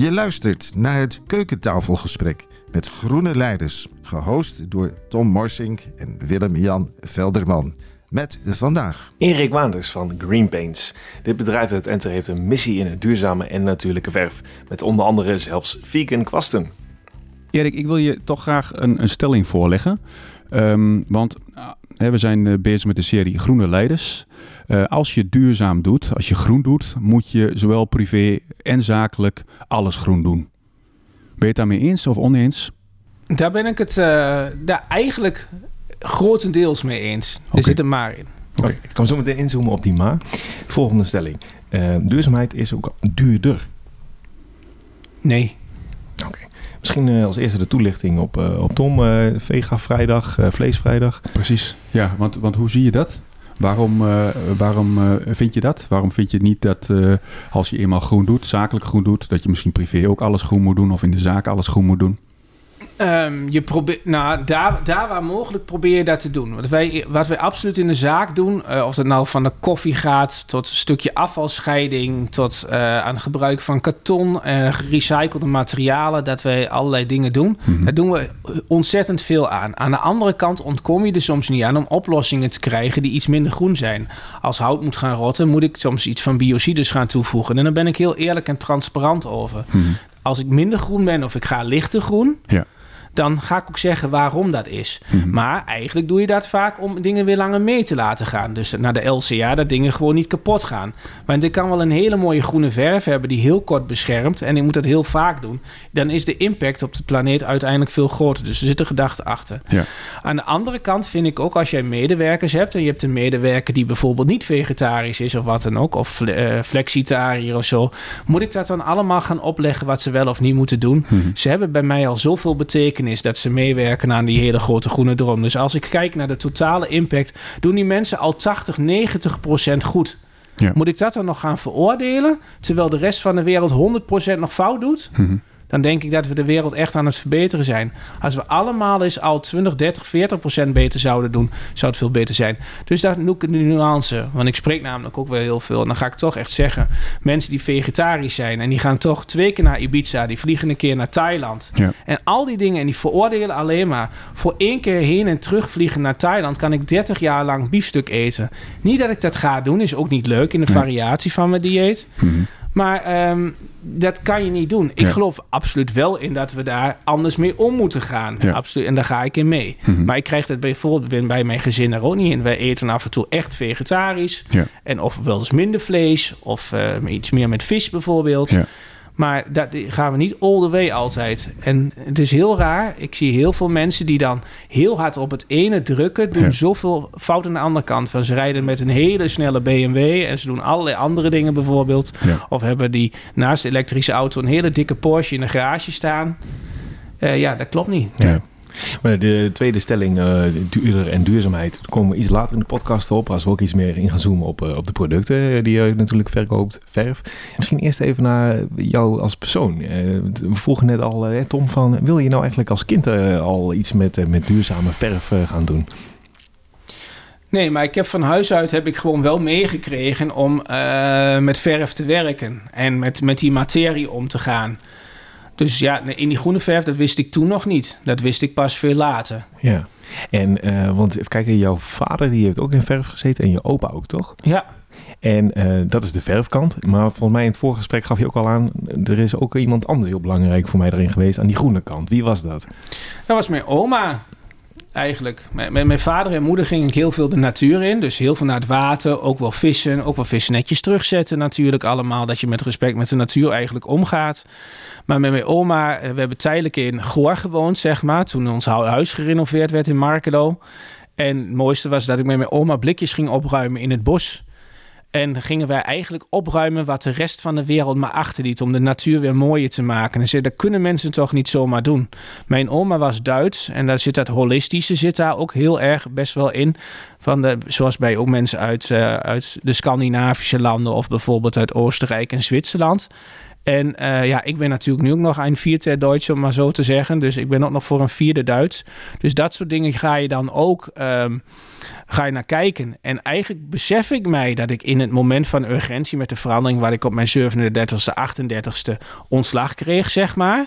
Je luistert naar het keukentafelgesprek met groene leiders, gehost door Tom Morsink en Willem-Jan Velderman. Met vandaag Erik Waanders van Green Paints. Dit bedrijf uit Enter heeft een missie in het duurzame en natuurlijke verf. Met onder andere zelfs vegan kwasten. Erik, ik wil je toch graag een, een stelling voorleggen. Ehm, want we zijn uh, bezig met de serie Groene Leiders. Uh, als je duurzaam doet, als je groen doet, moet je zowel privé en zakelijk alles groen doen. Ben je het daarmee eens of oneens? Daar ben ik het daar eigenlijk grotendeels mee eens. Okay. Er zit een maar in. Oké, okay. ik kan zo meteen inzoomen op die maar. Volgende stelling. duurzaamheid is ook duurder. Nee. Oké. Okay. Misschien uh, als eerste de toelichting op, uh, op Tom. Uh, Vega vrijdag, vleesvrijdag. Precies. Ja, want, want hoe zie je dat? Waarom, waarom vind je dat? Waarom vind je niet dat als je eenmaal groen doet, zakelijk groen doet, dat je misschien privé ook alles groen moet doen of in de zaak alles groen moet doen? Um, je probeert, nou, daar, daar waar mogelijk probeer je dat te doen. Wat wij, wat wij absoluut in de zaak doen, uh, of dat nou van de koffie gaat tot een stukje afvalscheiding, tot uh, aan gebruik van karton, uh, gerecyclede materialen, dat wij allerlei dingen doen. Mm-hmm. Daar doen we ontzettend veel aan. Aan de andere kant ontkom je er soms niet aan om oplossingen te krijgen die iets minder groen zijn. Als hout moet gaan rotten, moet ik soms iets van biocides gaan toevoegen. En daar ben ik heel eerlijk en transparant over. Mm-hmm. Als ik minder groen ben of ik ga lichter groen. Ja dan ga ik ook zeggen waarom dat is. Mm-hmm. Maar eigenlijk doe je dat vaak om dingen weer langer mee te laten gaan. Dus naar de LCA, dat dingen gewoon niet kapot gaan. Want ik kan wel een hele mooie groene verf hebben die heel kort beschermt. En ik moet dat heel vaak doen. Dan is de impact op de planeet uiteindelijk veel groter. Dus er zit een gedachte achter. Ja. Aan de andere kant vind ik ook als jij medewerkers hebt... en je hebt een medewerker die bijvoorbeeld niet vegetarisch is of wat dan ook... of uh, flexitariër of zo... moet ik dat dan allemaal gaan opleggen wat ze wel of niet moeten doen? Mm-hmm. Ze hebben bij mij al zoveel betekenis is dat ze meewerken aan die hele grote groene droom. Dus als ik kijk naar de totale impact, doen die mensen al 80, 90 procent goed. Ja. Moet ik dat dan nog gaan veroordelen, terwijl de rest van de wereld 100 procent nog fout doet? Mm-hmm. Dan denk ik dat we de wereld echt aan het verbeteren zijn. Als we allemaal eens al 20, 30, 40 procent beter zouden doen, zou het veel beter zijn. Dus daar noem ik de nuance. Want ik spreek namelijk ook wel heel veel. En dan ga ik toch echt zeggen: mensen die vegetarisch zijn en die gaan toch twee keer naar Ibiza, die vliegen een keer naar Thailand. Ja. En al die dingen, en die veroordelen alleen maar. Voor één keer heen en terug vliegen naar Thailand kan ik 30 jaar lang biefstuk eten. Niet dat ik dat ga doen, is ook niet leuk in de Nee. variatie van mijn dieet. Mm-hmm. Maar ehm, dat kan je niet doen. Ik Ja. geloof absoluut wel in dat we daar anders mee om moeten gaan. Ja. Absoluut. En daar ga ik in mee. Mhm. Maar ik krijg dat bijvoorbeeld bij mijn gezin er ook niet in. Wij eten af en toe echt vegetarisch. Ja. En of wel eens minder vlees. Of eh, iets meer met vis bijvoorbeeld. Maar dat gaan we niet all the way altijd. En het is heel raar. Ik zie heel veel mensen die dan heel hard op het ene drukken. Doen Ja. zoveel fout aan de andere kant. Van ze rijden met een hele snelle BMW. En ze doen allerlei andere dingen bijvoorbeeld. Ja. Of hebben die naast de elektrische auto een hele dikke Porsche in de garage staan. Eh, ja, dat klopt niet. Ja. Maar de tweede stelling, uh, duurder en duurzaamheid, komen we iets later in de podcast op. Als we ook iets meer in gaan zoomen op, uh, op de producten die je natuurlijk verkoopt, verf. Misschien eerst even naar jou als persoon. Uh, we vroegen net al, Tom, van wil je nou eigenlijk als kind al iets met, met duurzame verf gaan doen? Nee, maar ik heb van huis uit heb ik gewoon wel meegekregen om met verf te werken en met, met die materie om te gaan. Dus ja, in die groene verf, dat wist ik toen nog niet. Dat wist ik pas veel later. Ja, en uh, want even kijken, jouw vader die heeft ook in verf gezeten en je opa ook, toch? Ja. En uh, dat is de verfkant. Maar volgens mij in het voorgesprek gaf je ook al aan... er is ook iemand anders heel belangrijk voor mij erin geweest... aan die groene kant. Wie was dat? Dat was mijn oma eigenlijk. Met, mijn vader en moeder ging ik heel veel de natuur in. Dus heel veel naar het water, ook wel vissen. Ook wel vissen netjes terugzetten natuurlijk allemaal. Dat je met respect met de natuur eigenlijk omgaat. Maar met mijn oma, we hebben tijdelijk in Goor gewoond, zeg maar. Toen ons huis gerenoveerd werd in Markelo. En het mooiste was dat ik met mijn oma blikjes ging opruimen in het bos. En gingen wij eigenlijk opruimen wat de rest van de wereld maar achterliet... om de natuur weer mooier te maken. En zei, dat kunnen mensen toch niet zomaar doen. Mijn oma was Duits en daar zit dat holistische zit daar ook heel erg best wel in. Van de, zoals bij ook mensen uit, uh, uit de Scandinavische landen... of bijvoorbeeld uit Oostenrijk en Zwitserland... En eh, ja, ik ben natuurlijk nu ook nog een vierde Duits, om maar zo te zeggen. Dus ik ben ook nog voor een vierde Duits. Dus dat soort dingen ga je dan ook ehm, ga je naar kijken. En eigenlijk besef ik mij dat ik in het moment van urgentie met de verandering... waar ik op mijn 37e, 38e ontslag kreeg, zeg maar...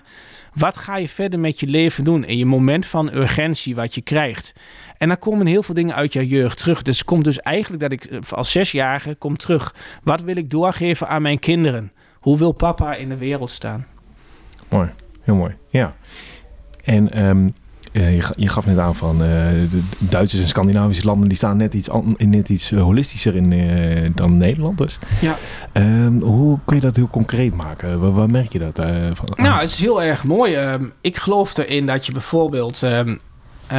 Wat ga je verder met je leven doen in je moment van urgentie wat je krijgt? En dan komen heel veel dingen uit jouw jeugd terug. Dus komt dus eigenlijk dat ik eh, als zesjarige kom terug. Wat wil ik doorgeven aan mijn kinderen? Hoe wil papa in de wereld staan? Mooi, heel mooi. Ja. En ehm, eh, je, ga- je gaf net aan van eh, de Duitsers en Scandinavische landen die staan net iets, net iets eh, holistischer in dan Nederlanders. Ja. Ehm, hoe kun je dat heel concreet maken? Waar, waar merk je dat van? Nou, het is heel erg mooi. Ehm, ik geloof erin dat je bijvoorbeeld... eh,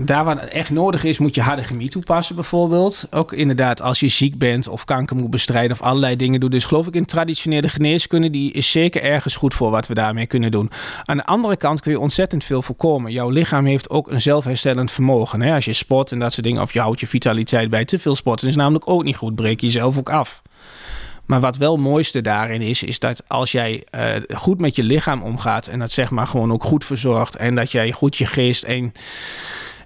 daar waar het echt nodig is, moet je harde chemie toepassen bijvoorbeeld. Ook inderdaad als je ziek bent of kanker moet bestrijden of allerlei dingen doen. Dus geloof ik in traditionele geneeskunde, die is zeker ergens goed voor wat we daarmee kunnen doen. Aan de andere kant kun je ontzettend veel voorkomen. Jouw lichaam heeft ook een zelfherstellend vermogen. Hè? Als je sport en dat soort dingen, of je houdt je vitaliteit bij te veel sporten, is namelijk ook niet goed. Breek je jezelf ook af. Maar wat wel het mooiste daarin is, is dat als jij eh, goed met je lichaam omgaat en dat zeg maar gewoon ook goed verzorgt en dat jij goed je geest en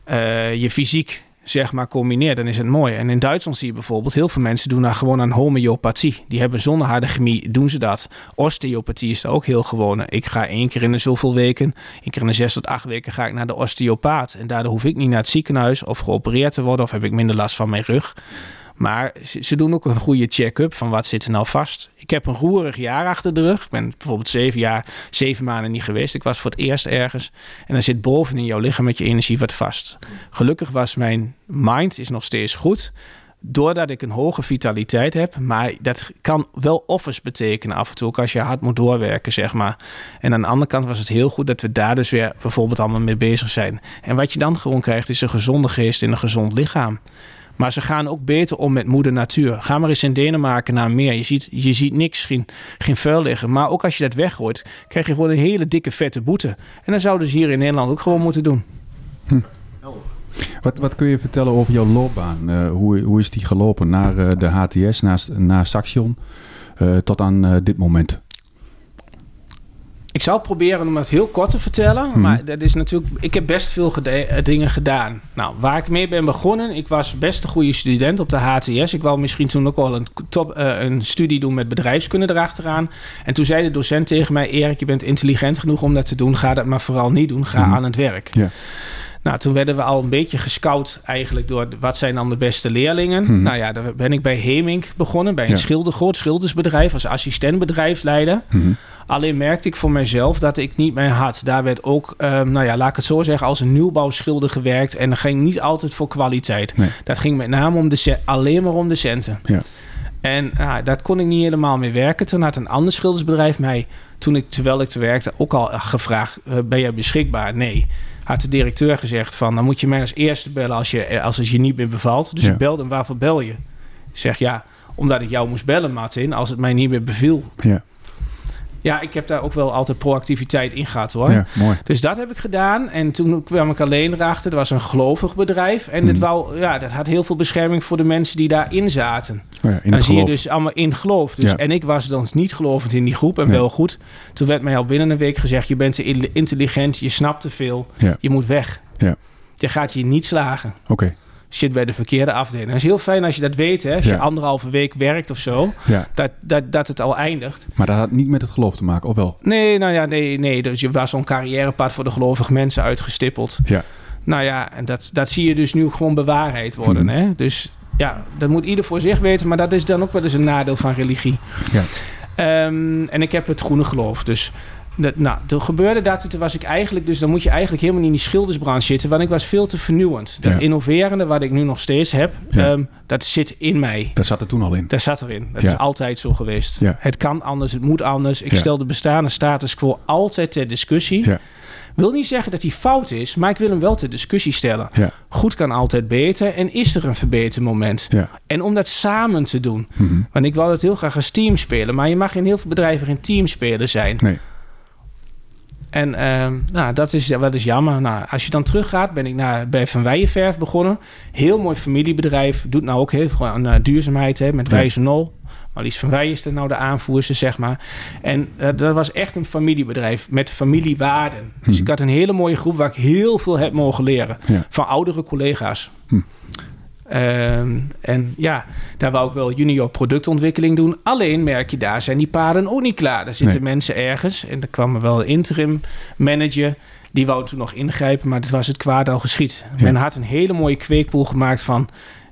eh, je fysiek zeg maar combineert, dan is het mooi. En in Duitsland zie je bijvoorbeeld heel veel mensen doen daar gewoon aan homeopathie. Die hebben zonder harde chemie doen ze dat. Osteopathie is daar ook heel gewoon. Ik ga één keer in de zoveel weken, één keer in de zes tot acht weken ga ik naar de osteopaat. En daardoor hoef ik niet naar het ziekenhuis of geopereerd te worden of heb ik minder last van mijn rug. Maar ze, doen ook een goede check-up van wat zit er nou vast. Ik heb een roerig jaar achter de rug. Ik ben bijvoorbeeld zeven jaar, zeven maanden niet geweest. Ik was voor het eerst ergens. En dan zit boven in jouw lichaam met je energie wat vast. Gelukkig was mijn mind is nog steeds goed. Doordat ik een hoge vitaliteit heb. Maar dat kan wel offers betekenen af en toe. Ook als je hard moet doorwerken, zeg maar. En aan de andere kant was het heel goed dat we daar dus weer bijvoorbeeld allemaal mee bezig zijn. En wat je dan gewoon krijgt is een gezonde geest in een gezond lichaam. Maar ze gaan ook beter om met moeder natuur. Ga maar eens in Denemarken naar meer. Je ziet, je ziet niks, geen, geen vuil liggen. Maar ook als je dat weggooit, krijg je gewoon een hele dikke vette boete. En dan zouden ze hier in Nederland ook gewoon moeten doen. Wat, wat kun je vertellen over jouw loopbaan? Eh, hoe, hoe is die gelopen naar eh, de HTS, naar, naar Saxion, eh, tot aan dit moment? Ik zal proberen om het heel kort te vertellen. Mhm. Maar dat is natuurlijk. Ik heb best veel gede- eh, dingen gedaan. Nou, waar ik mee ben begonnen. Ik was best een goede student op de HTS. Ik wou misschien toen ook wel een, top, eh, een studie doen met bedrijfskunde erachteraan. En toen zei de docent tegen mij: Erik, je bent intelligent genoeg om dat te doen. Ga dat maar vooral niet doen. Ga Mhm. aan het werk. Ja. Nou, toen werden we al een beetje gescout eigenlijk door wat zijn dan de beste leerlingen. Mhm. Nou ja, daar ben ik bij Hemink begonnen, bij een Ja. schilder, groot schildersbedrijf als assistent bedrijfsleider. Mhm. Alleen merkte ik voor mezelf dat ik niet meer had. Daar werd ook, ehm, nou ja, laat ik het zo zeggen, als een nieuwbouwschilder gewerkt. En dat ging niet altijd voor kwaliteit. Nee. Dat ging met name om de alleen maar om de centen. Ja. En ah, dat kon ik niet helemaal mee werken. Toen had een ander schildersbedrijf mij, toen ik, terwijl ik te werkte, ook al gevraagd: eh, ben jij beschikbaar? Nee. Had de directeur gezegd van, dan moet je mij als eerste bellen als, je, eh, als het je niet meer bevalt. Dus Ja. ik belde hem, waarvoor bel je? Ik zeg ja, omdat ik jou moest bellen, Martin, als het mij niet meer beviel. Ja. Ja, ik heb daar ook wel altijd proactiviteit in gehad hoor. ja, mooi. Dus dat heb ik gedaan. En toen kwam ik alleen erachter. Er was een gelovig bedrijf. En dit Hmm. wou, ja, dat had heel veel bescherming voor de mensen die daarin zaten. Oh ja, in dan zie je dus allemaal in geloof. Dus, Ja. En ik was dan niet gelovend in die groep en Nee. wel goed. Toen werd mij al binnen een week gezegd... je bent te in- intelligent, je snapt te veel, je moet weg. Ja. Je gaat je niet slagen. Oké, Zit bij de verkeerde afdeling. Dat is heel fijn als je dat weet. Hè? Als je anderhalve week werkt of zo. ja. Dat, dat, dat het al eindigt. Maar dat had niet met het geloof te maken, of wel? Nee, nou ja, nee, nee. Dus je was zo'n carrièrepad voor de gelovige mensen uitgestippeld. Ja. Nou ja, en dat, dat zie je dus nu gewoon bewaarheid worden. Mhm. Hè? Dus ja, dat moet ieder voor zich weten. Maar dat is dan ook wel eens een nadeel van religie. Ja. Ehm, en ik heb het groene geloof. Dus dat, nou, toen gebeurde dat. Toen was ik eigenlijk... Dus dan moet je eigenlijk helemaal niet in die schildersbranche zitten. Want ik was veel te vernieuwend. Dat Ja. innoverende wat ik nu nog steeds heb... Ja. ehm, dat zit in mij. Dat zat er toen al in. Daar zat erin. Dat Ja. is altijd zo geweest. Het kan anders, het moet anders. Ik stel de bestaande status quo altijd ter discussie. Wil niet zeggen dat hij fout is, maar ik wil hem wel ter discussie stellen. Goed kan altijd beter en is er een verbetermoment. En om dat samen te doen. Mhm. Want ik wou het heel graag als team spelen, maar je mag in heel veel bedrijven geen teamspeler zijn. Nee. En ehm, nou, dat is, dat is jammer. Nou, als je dan teruggaat, ben ik naar, bij Van Weijenverf begonnen. Heel mooi familiebedrijf. Doet nou ook heel veel aan eh, duurzaamheid hè, met Ja. Wijzenol. Marlies van Wij is er nou de aanvoerster, zeg maar. En eh, dat was echt een familiebedrijf met familiewaarden. Dus Mhm. ik had een hele mooie groep waar ik heel veel heb mogen leren. Ja. Van oudere collega's. Hm. Ehm, en ja, daar wou ik wel junior productontwikkeling doen. Alleen merk je, daar zijn die paden ook niet klaar. Daar zitten Nee. mensen ergens. En er kwam er wel een interim manager. Die wou toen nog ingrijpen, maar het was het kwaad al geschied. Ja. Men had een hele mooie kweekpoel gemaakt van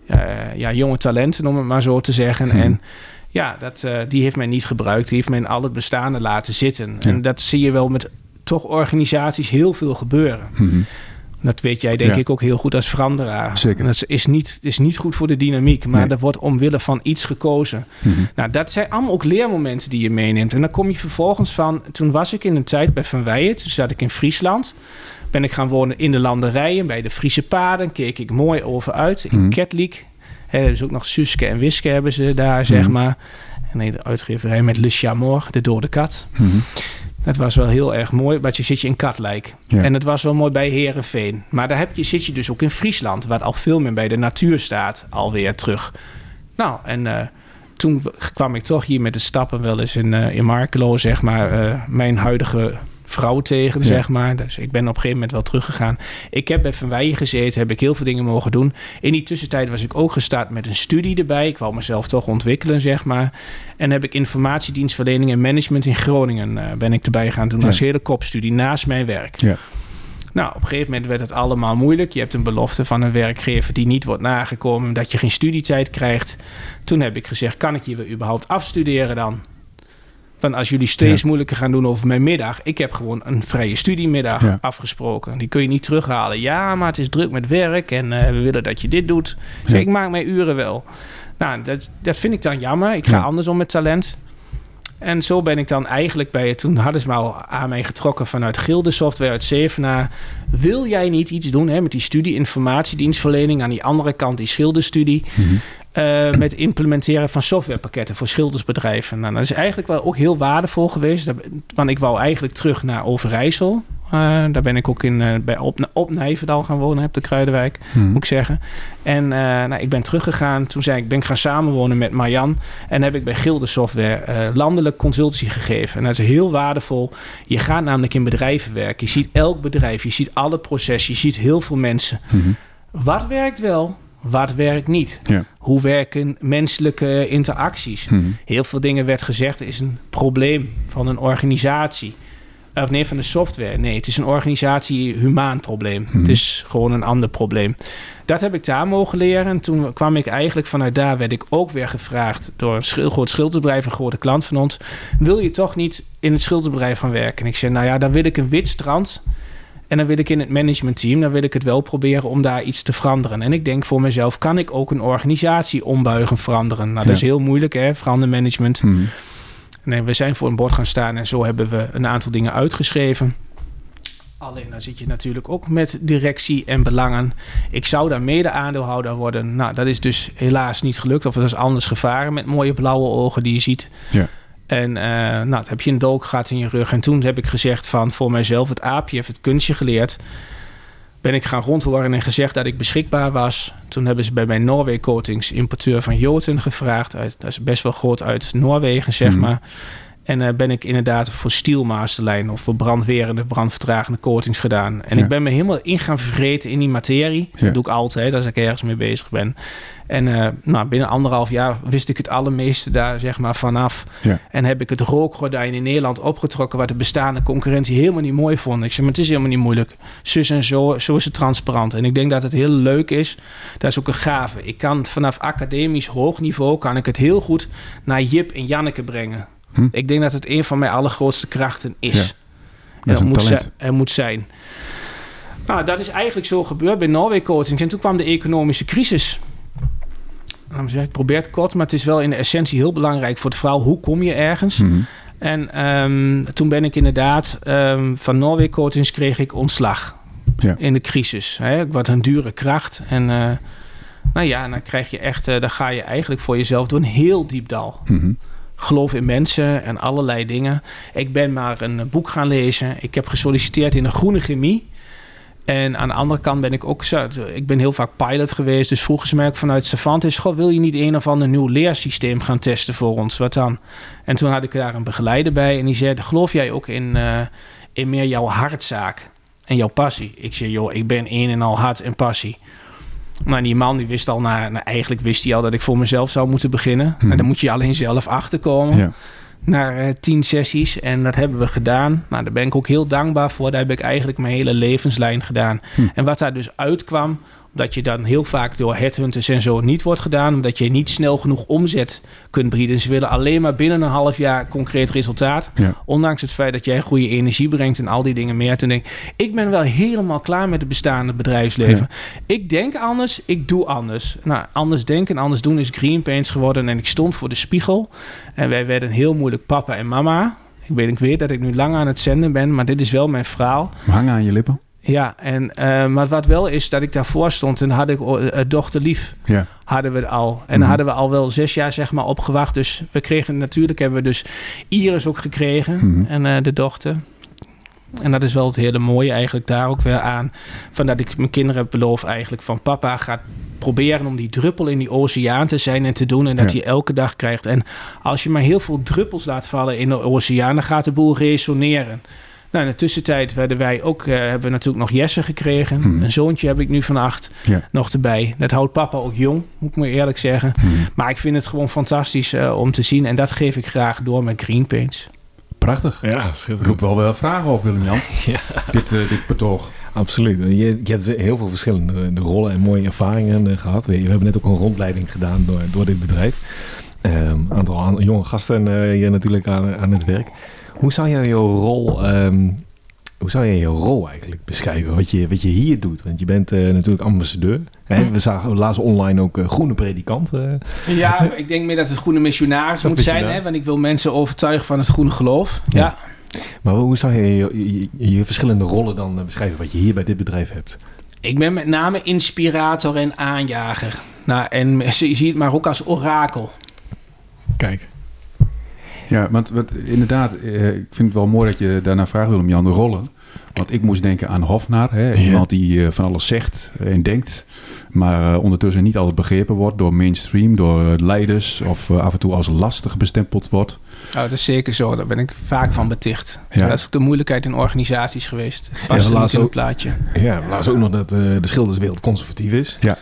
eh, ja, jonge talenten, om het maar zo te zeggen. Mhm. En ja, dat, eh, die heeft men niet gebruikt. Die heeft men al het bestaande laten zitten. Ja. En dat zie je wel met toch organisaties heel veel gebeuren. Mhm. Dat weet jij denk Ja. ik ook heel goed als veranderaar. Zeker. En dat is niet, is niet goed voor de dynamiek, maar Nee. er wordt omwille van iets gekozen. Mhm. Nou, dat zijn allemaal ook leermomenten die je meeneemt. En dan kom je vervolgens van... Toen was ik in een tijd bij Van Weijen. Toen zat ik in Friesland. Ben ik gaan wonen in de landerijen bij de Friese paden. Keek ik mooi over uit in Mhm. Ketliek. Hè, dus ook nog Suske en Wiske hebben ze daar, zeg Mhm. maar. En nee, de uitgeverij met Le Chamour, de dode kat. Mhm. Dat was wel heel erg mooi, want je zit je in Katlijk. Ja. En het was wel mooi bij Herenveen. Maar daar heb je, zit je dus ook in Friesland, waar al veel meer bij de natuur staat, alweer terug. Nou, en eh, toen kwam ik toch hier met de stappen wel eens in, eh, in Markelo, zeg maar, eh, mijn huidige vrouw tegen, Ja. zeg maar. Dus ik ben op een gegeven moment wel teruggegaan. Ik heb bij Van Weijen gezeten, heb ik heel veel dingen mogen doen. In die tussentijd was ik ook gestart met een studie erbij. Ik wou mezelf toch ontwikkelen, zeg maar. En heb ik informatiedienstverlening en management in Groningen eh, ben ik erbij gaan doen Ja. als hele kopstudie naast mijn werk. Ja. Nou, op een gegeven moment werd het allemaal moeilijk. Je hebt een belofte van een werkgever die niet wordt nagekomen, dat je geen studietijd krijgt. Toen heb ik gezegd, kan ik je weer überhaupt afstuderen dan? Van als jullie steeds Ja. moeilijker gaan doen over mijn middag. Ik heb gewoon een vrije studiemiddag Ja. afgesproken. Die kun je niet terughalen. Ja, maar het is druk met werk en eh, we willen dat je dit doet. Ik zeg, Ja. ik maak mijn uren wel. Nou, dat, dat vind ik dan jammer. Ik ga Ja. anders om met talent. En zo ben ik dan eigenlijk bij... Toen hadden ze me al aan mij getrokken vanuit Gilde Software uit Zevenaar. Wil jij niet iets doen hè, met die studie informatiedienstverlening... aan die andere kant die schilderstudie... Mhm. Eh, met implementeren van softwarepakketten voor schildersbedrijven. Nou, dat is eigenlijk wel ook heel waardevol geweest. Want ik wou eigenlijk terug naar Overijssel. Eh, daar ben ik ook in, eh, bij op, op Nijverdal gaan wonen, op de Kruidenwijk Mhm. moet ik zeggen. En nou, ik ben teruggegaan. Toen zei ik, ben ik gaan samenwonen met Marjan. En heb ik bij Gilde Software landelijk consultancy gegeven. En dat is heel waardevol. Je gaat namelijk in bedrijven werken. Je ziet elk bedrijf, je ziet alle processen, je ziet heel veel mensen. Mhm. Wat werkt wel, wat werkt niet? Ja. Hoe werken menselijke interacties? Mhm. Heel veel dingen werd gezegd, is een probleem van een organisatie. Of nee, van de software. Nee, het is een organisatie-humaan probleem. Mhm. Het is gewoon een ander probleem. Dat heb ik daar mogen leren. En toen kwam ik eigenlijk vanuit daar, werd ik ook weer gevraagd door een groot schilderbedrijf, een grote klant van ons. Wil je toch niet in het schilderbedrijf gaan werken? En ik zei, nou ja, dan wil ik een wit strand. En dan wil ik in het managementteam, dan wil ik het wel proberen om daar iets te veranderen. En ik denk voor mezelf, kan ik ook een organisatie ombuigen, veranderen? Nou, dat is heel moeilijk, hè, verandermanagement. Mhm. Nee, we zijn voor een bord gaan staan en zo hebben we een aantal dingen uitgeschreven. Alleen dan zit je natuurlijk ook met directie en belangen. Ik zou daar mede aandeelhouder worden. Nou, dat is dus helaas niet gelukt. Of het is anders gevaren met mooie blauwe ogen die je ziet. Ja. En eh, nou, heb je een dolk gehad in je rug. En toen heb ik gezegd van voor mijzelf, het aapje heeft het kunstje geleerd. Ben ik gaan rondhoren en gezegd dat ik beschikbaar was. Toen hebben ze bij mijn Noorwegen Coatings importeur van Joten gevraagd. Uit, dat is best wel groot uit Noorwegen, zeg Mhm. maar. En eh, ben ik inderdaad voor stielmasterlijn of voor brandwerende, brandvertragende coatings gedaan. En Ja. ik ben me helemaal in gaan vreten in die materie. Ja. Dat doe ik altijd als ik ergens mee bezig ben. En eh, nou, binnen anderhalf jaar wist ik het allermeeste daar zeg maar vanaf. Ja. En heb ik het rookgordijn in Nederland opgetrokken... wat de bestaande concurrentie helemaal niet mooi vond. Ik zei, maar het is helemaal niet moeilijk. Zus en zo, zo is het transparant. En ik denk dat het heel leuk is. Dat is ook een gave. Ik kan het vanaf academisch hoog niveau... kan ik het heel goed naar Jip en Janneke brengen. Hm. Ik denk dat het een van mijn allergrootste krachten is. Ja. En Dat is moet, talent. zi- er moet zijn. Nou, dat is eigenlijk zo gebeurd bij Norway Coatings. En toen kwam de economische crisis. Nou, ik probeer het kort, maar het is wel in de essentie heel belangrijk voor de vrouw. Hoe kom je ergens? Mhm. En ehm, toen ben ik inderdaad ehm, van Norway Coatings kreeg ik ontslag Ja. in de crisis. Hè? Ik was een dure kracht. En eh, nou ja, dan krijg je echt, eh, dan ga je eigenlijk voor jezelf door een heel diep dal. Mhm. Geloof in mensen en allerlei dingen. Ik ben maar een boek gaan lezen. Ik heb gesolliciteerd in de groene chemie. En aan de andere kant ben ik ook. Ik ben heel vaak pilot geweest. Dus vroegen ze mij ook vanuit Savantis... Goh, wil je niet een of ander nieuw leersysteem gaan testen voor ons? Wat dan? En toen had ik daar een begeleider bij. En die zei, geloof jij ook in, uh, in meer jouw hartzaak? En jouw passie? Ik zei, joh, ik ben een en al hart en passie. Maar die man die wist al, nou, eigenlijk wist hij al dat ik voor mezelf zou moeten beginnen. Hmm. En dan moet je alleen zelf achterkomen. Ja. Naar uh, tien sessies. En dat hebben we gedaan. Nou, daar ben ik ook heel dankbaar voor. Daar heb ik eigenlijk mijn hele levenslijn gedaan. Hmm. En wat daar dus uitkwam, dat je dan heel vaak door headhunters en zo niet wordt gedaan. Omdat je niet snel genoeg omzet kunt bieden. Ze willen alleen maar binnen een half jaar concreet resultaat. Ondanks het feit dat jij goede energie brengt en al die dingen meer. Toen denk ik, ik ben wel helemaal klaar met het bestaande bedrijfsleven. Ik denk anders, ik doe anders. Nou, anders denken en anders doen is Green Paints geworden. En ik stond voor de spiegel. En wij werden heel moeilijk papa en mama. Ik weet, ik weet dat ik nu lang aan het zenden ben, maar dit is wel mijn verhaal. Hangen aan je lippen? Ja, en, uh, maar wat wel is dat ik daarvoor stond en had ik uh, dochter lief. Ja. Hadden we al. En mm hadden we al wel zes jaar zeg maar opgewacht. Dus we kregen natuurlijk hebben we dus Iris ook gekregen. Mhm. En uh, de dochter. En dat is wel het hele mooie eigenlijk daar ook weer aan. Van dat ik mijn kinderen heb beloofd eigenlijk van papa gaat proberen om die druppel in die oceaan te zijn en te doen. En dat ja. hij elke dag krijgt. En als je maar heel veel druppels laat vallen in de oceaan, dan gaat de boel resoneren. Nou, in de tussentijd werden wij ook, uh, hebben we natuurlijk nog Jesse gekregen. Hmm. Een zoontje heb ik nu van acht nog erbij. Dat houdt papa ook jong, moet ik me eerlijk zeggen. Hmm. Maar ik vind het gewoon fantastisch uh, om te zien. En dat geef ik graag door met Green Paints. Prachtig. Ja, roep wel wel vragen op, Willem-Jan. ja. Dit, uh, dit betoog. Absoluut. Je, je, hebt heel veel verschillende rollen en mooie ervaringen gehad. We, we, hebben net ook een rondleiding gedaan door, door dit bedrijf. Een um, aantal jonge gasten hier natuurlijk aan, aan het werk. Hoe zou jij jouw rol, um, hoe zou jij jouw rol eigenlijk beschrijven? Wat je, wat je hier doet? Want je bent uh, natuurlijk ambassadeur. Hè? We zagen laatst online ook uh, groene predikant. Uh. Ja, ik denk meer dat het groene missionaris moet zijn. Hè? Want ik wil mensen overtuigen van het groene geloof. ja. ja. Maar hoe zou je je, je je, verschillende rollen dan beschrijven wat je hier bij dit bedrijf hebt? Ik ben met name inspirator en aanjager. Nou, en je ziet het maar ook als orakel. Kijk. Ja, want wat, inderdaad, eh, ik vind het wel mooi dat je daarna vraagt, Willem-Jan, de rollen. Want ik moest denken aan Hofnaar, hè, iemand die eh, van alles zegt en denkt, maar uh, ondertussen niet altijd begrepen wordt door mainstream, door leiders of af en toe als lastig bestempeld wordt. Oh, dat is zeker zo. Daar ben ik vaak van beticht. Ja. Dat is ook de moeilijkheid in organisaties geweest. Past ja, in het plaatje. Ja, laatst ook nog dat de schilderswereld conservatief is. Ja.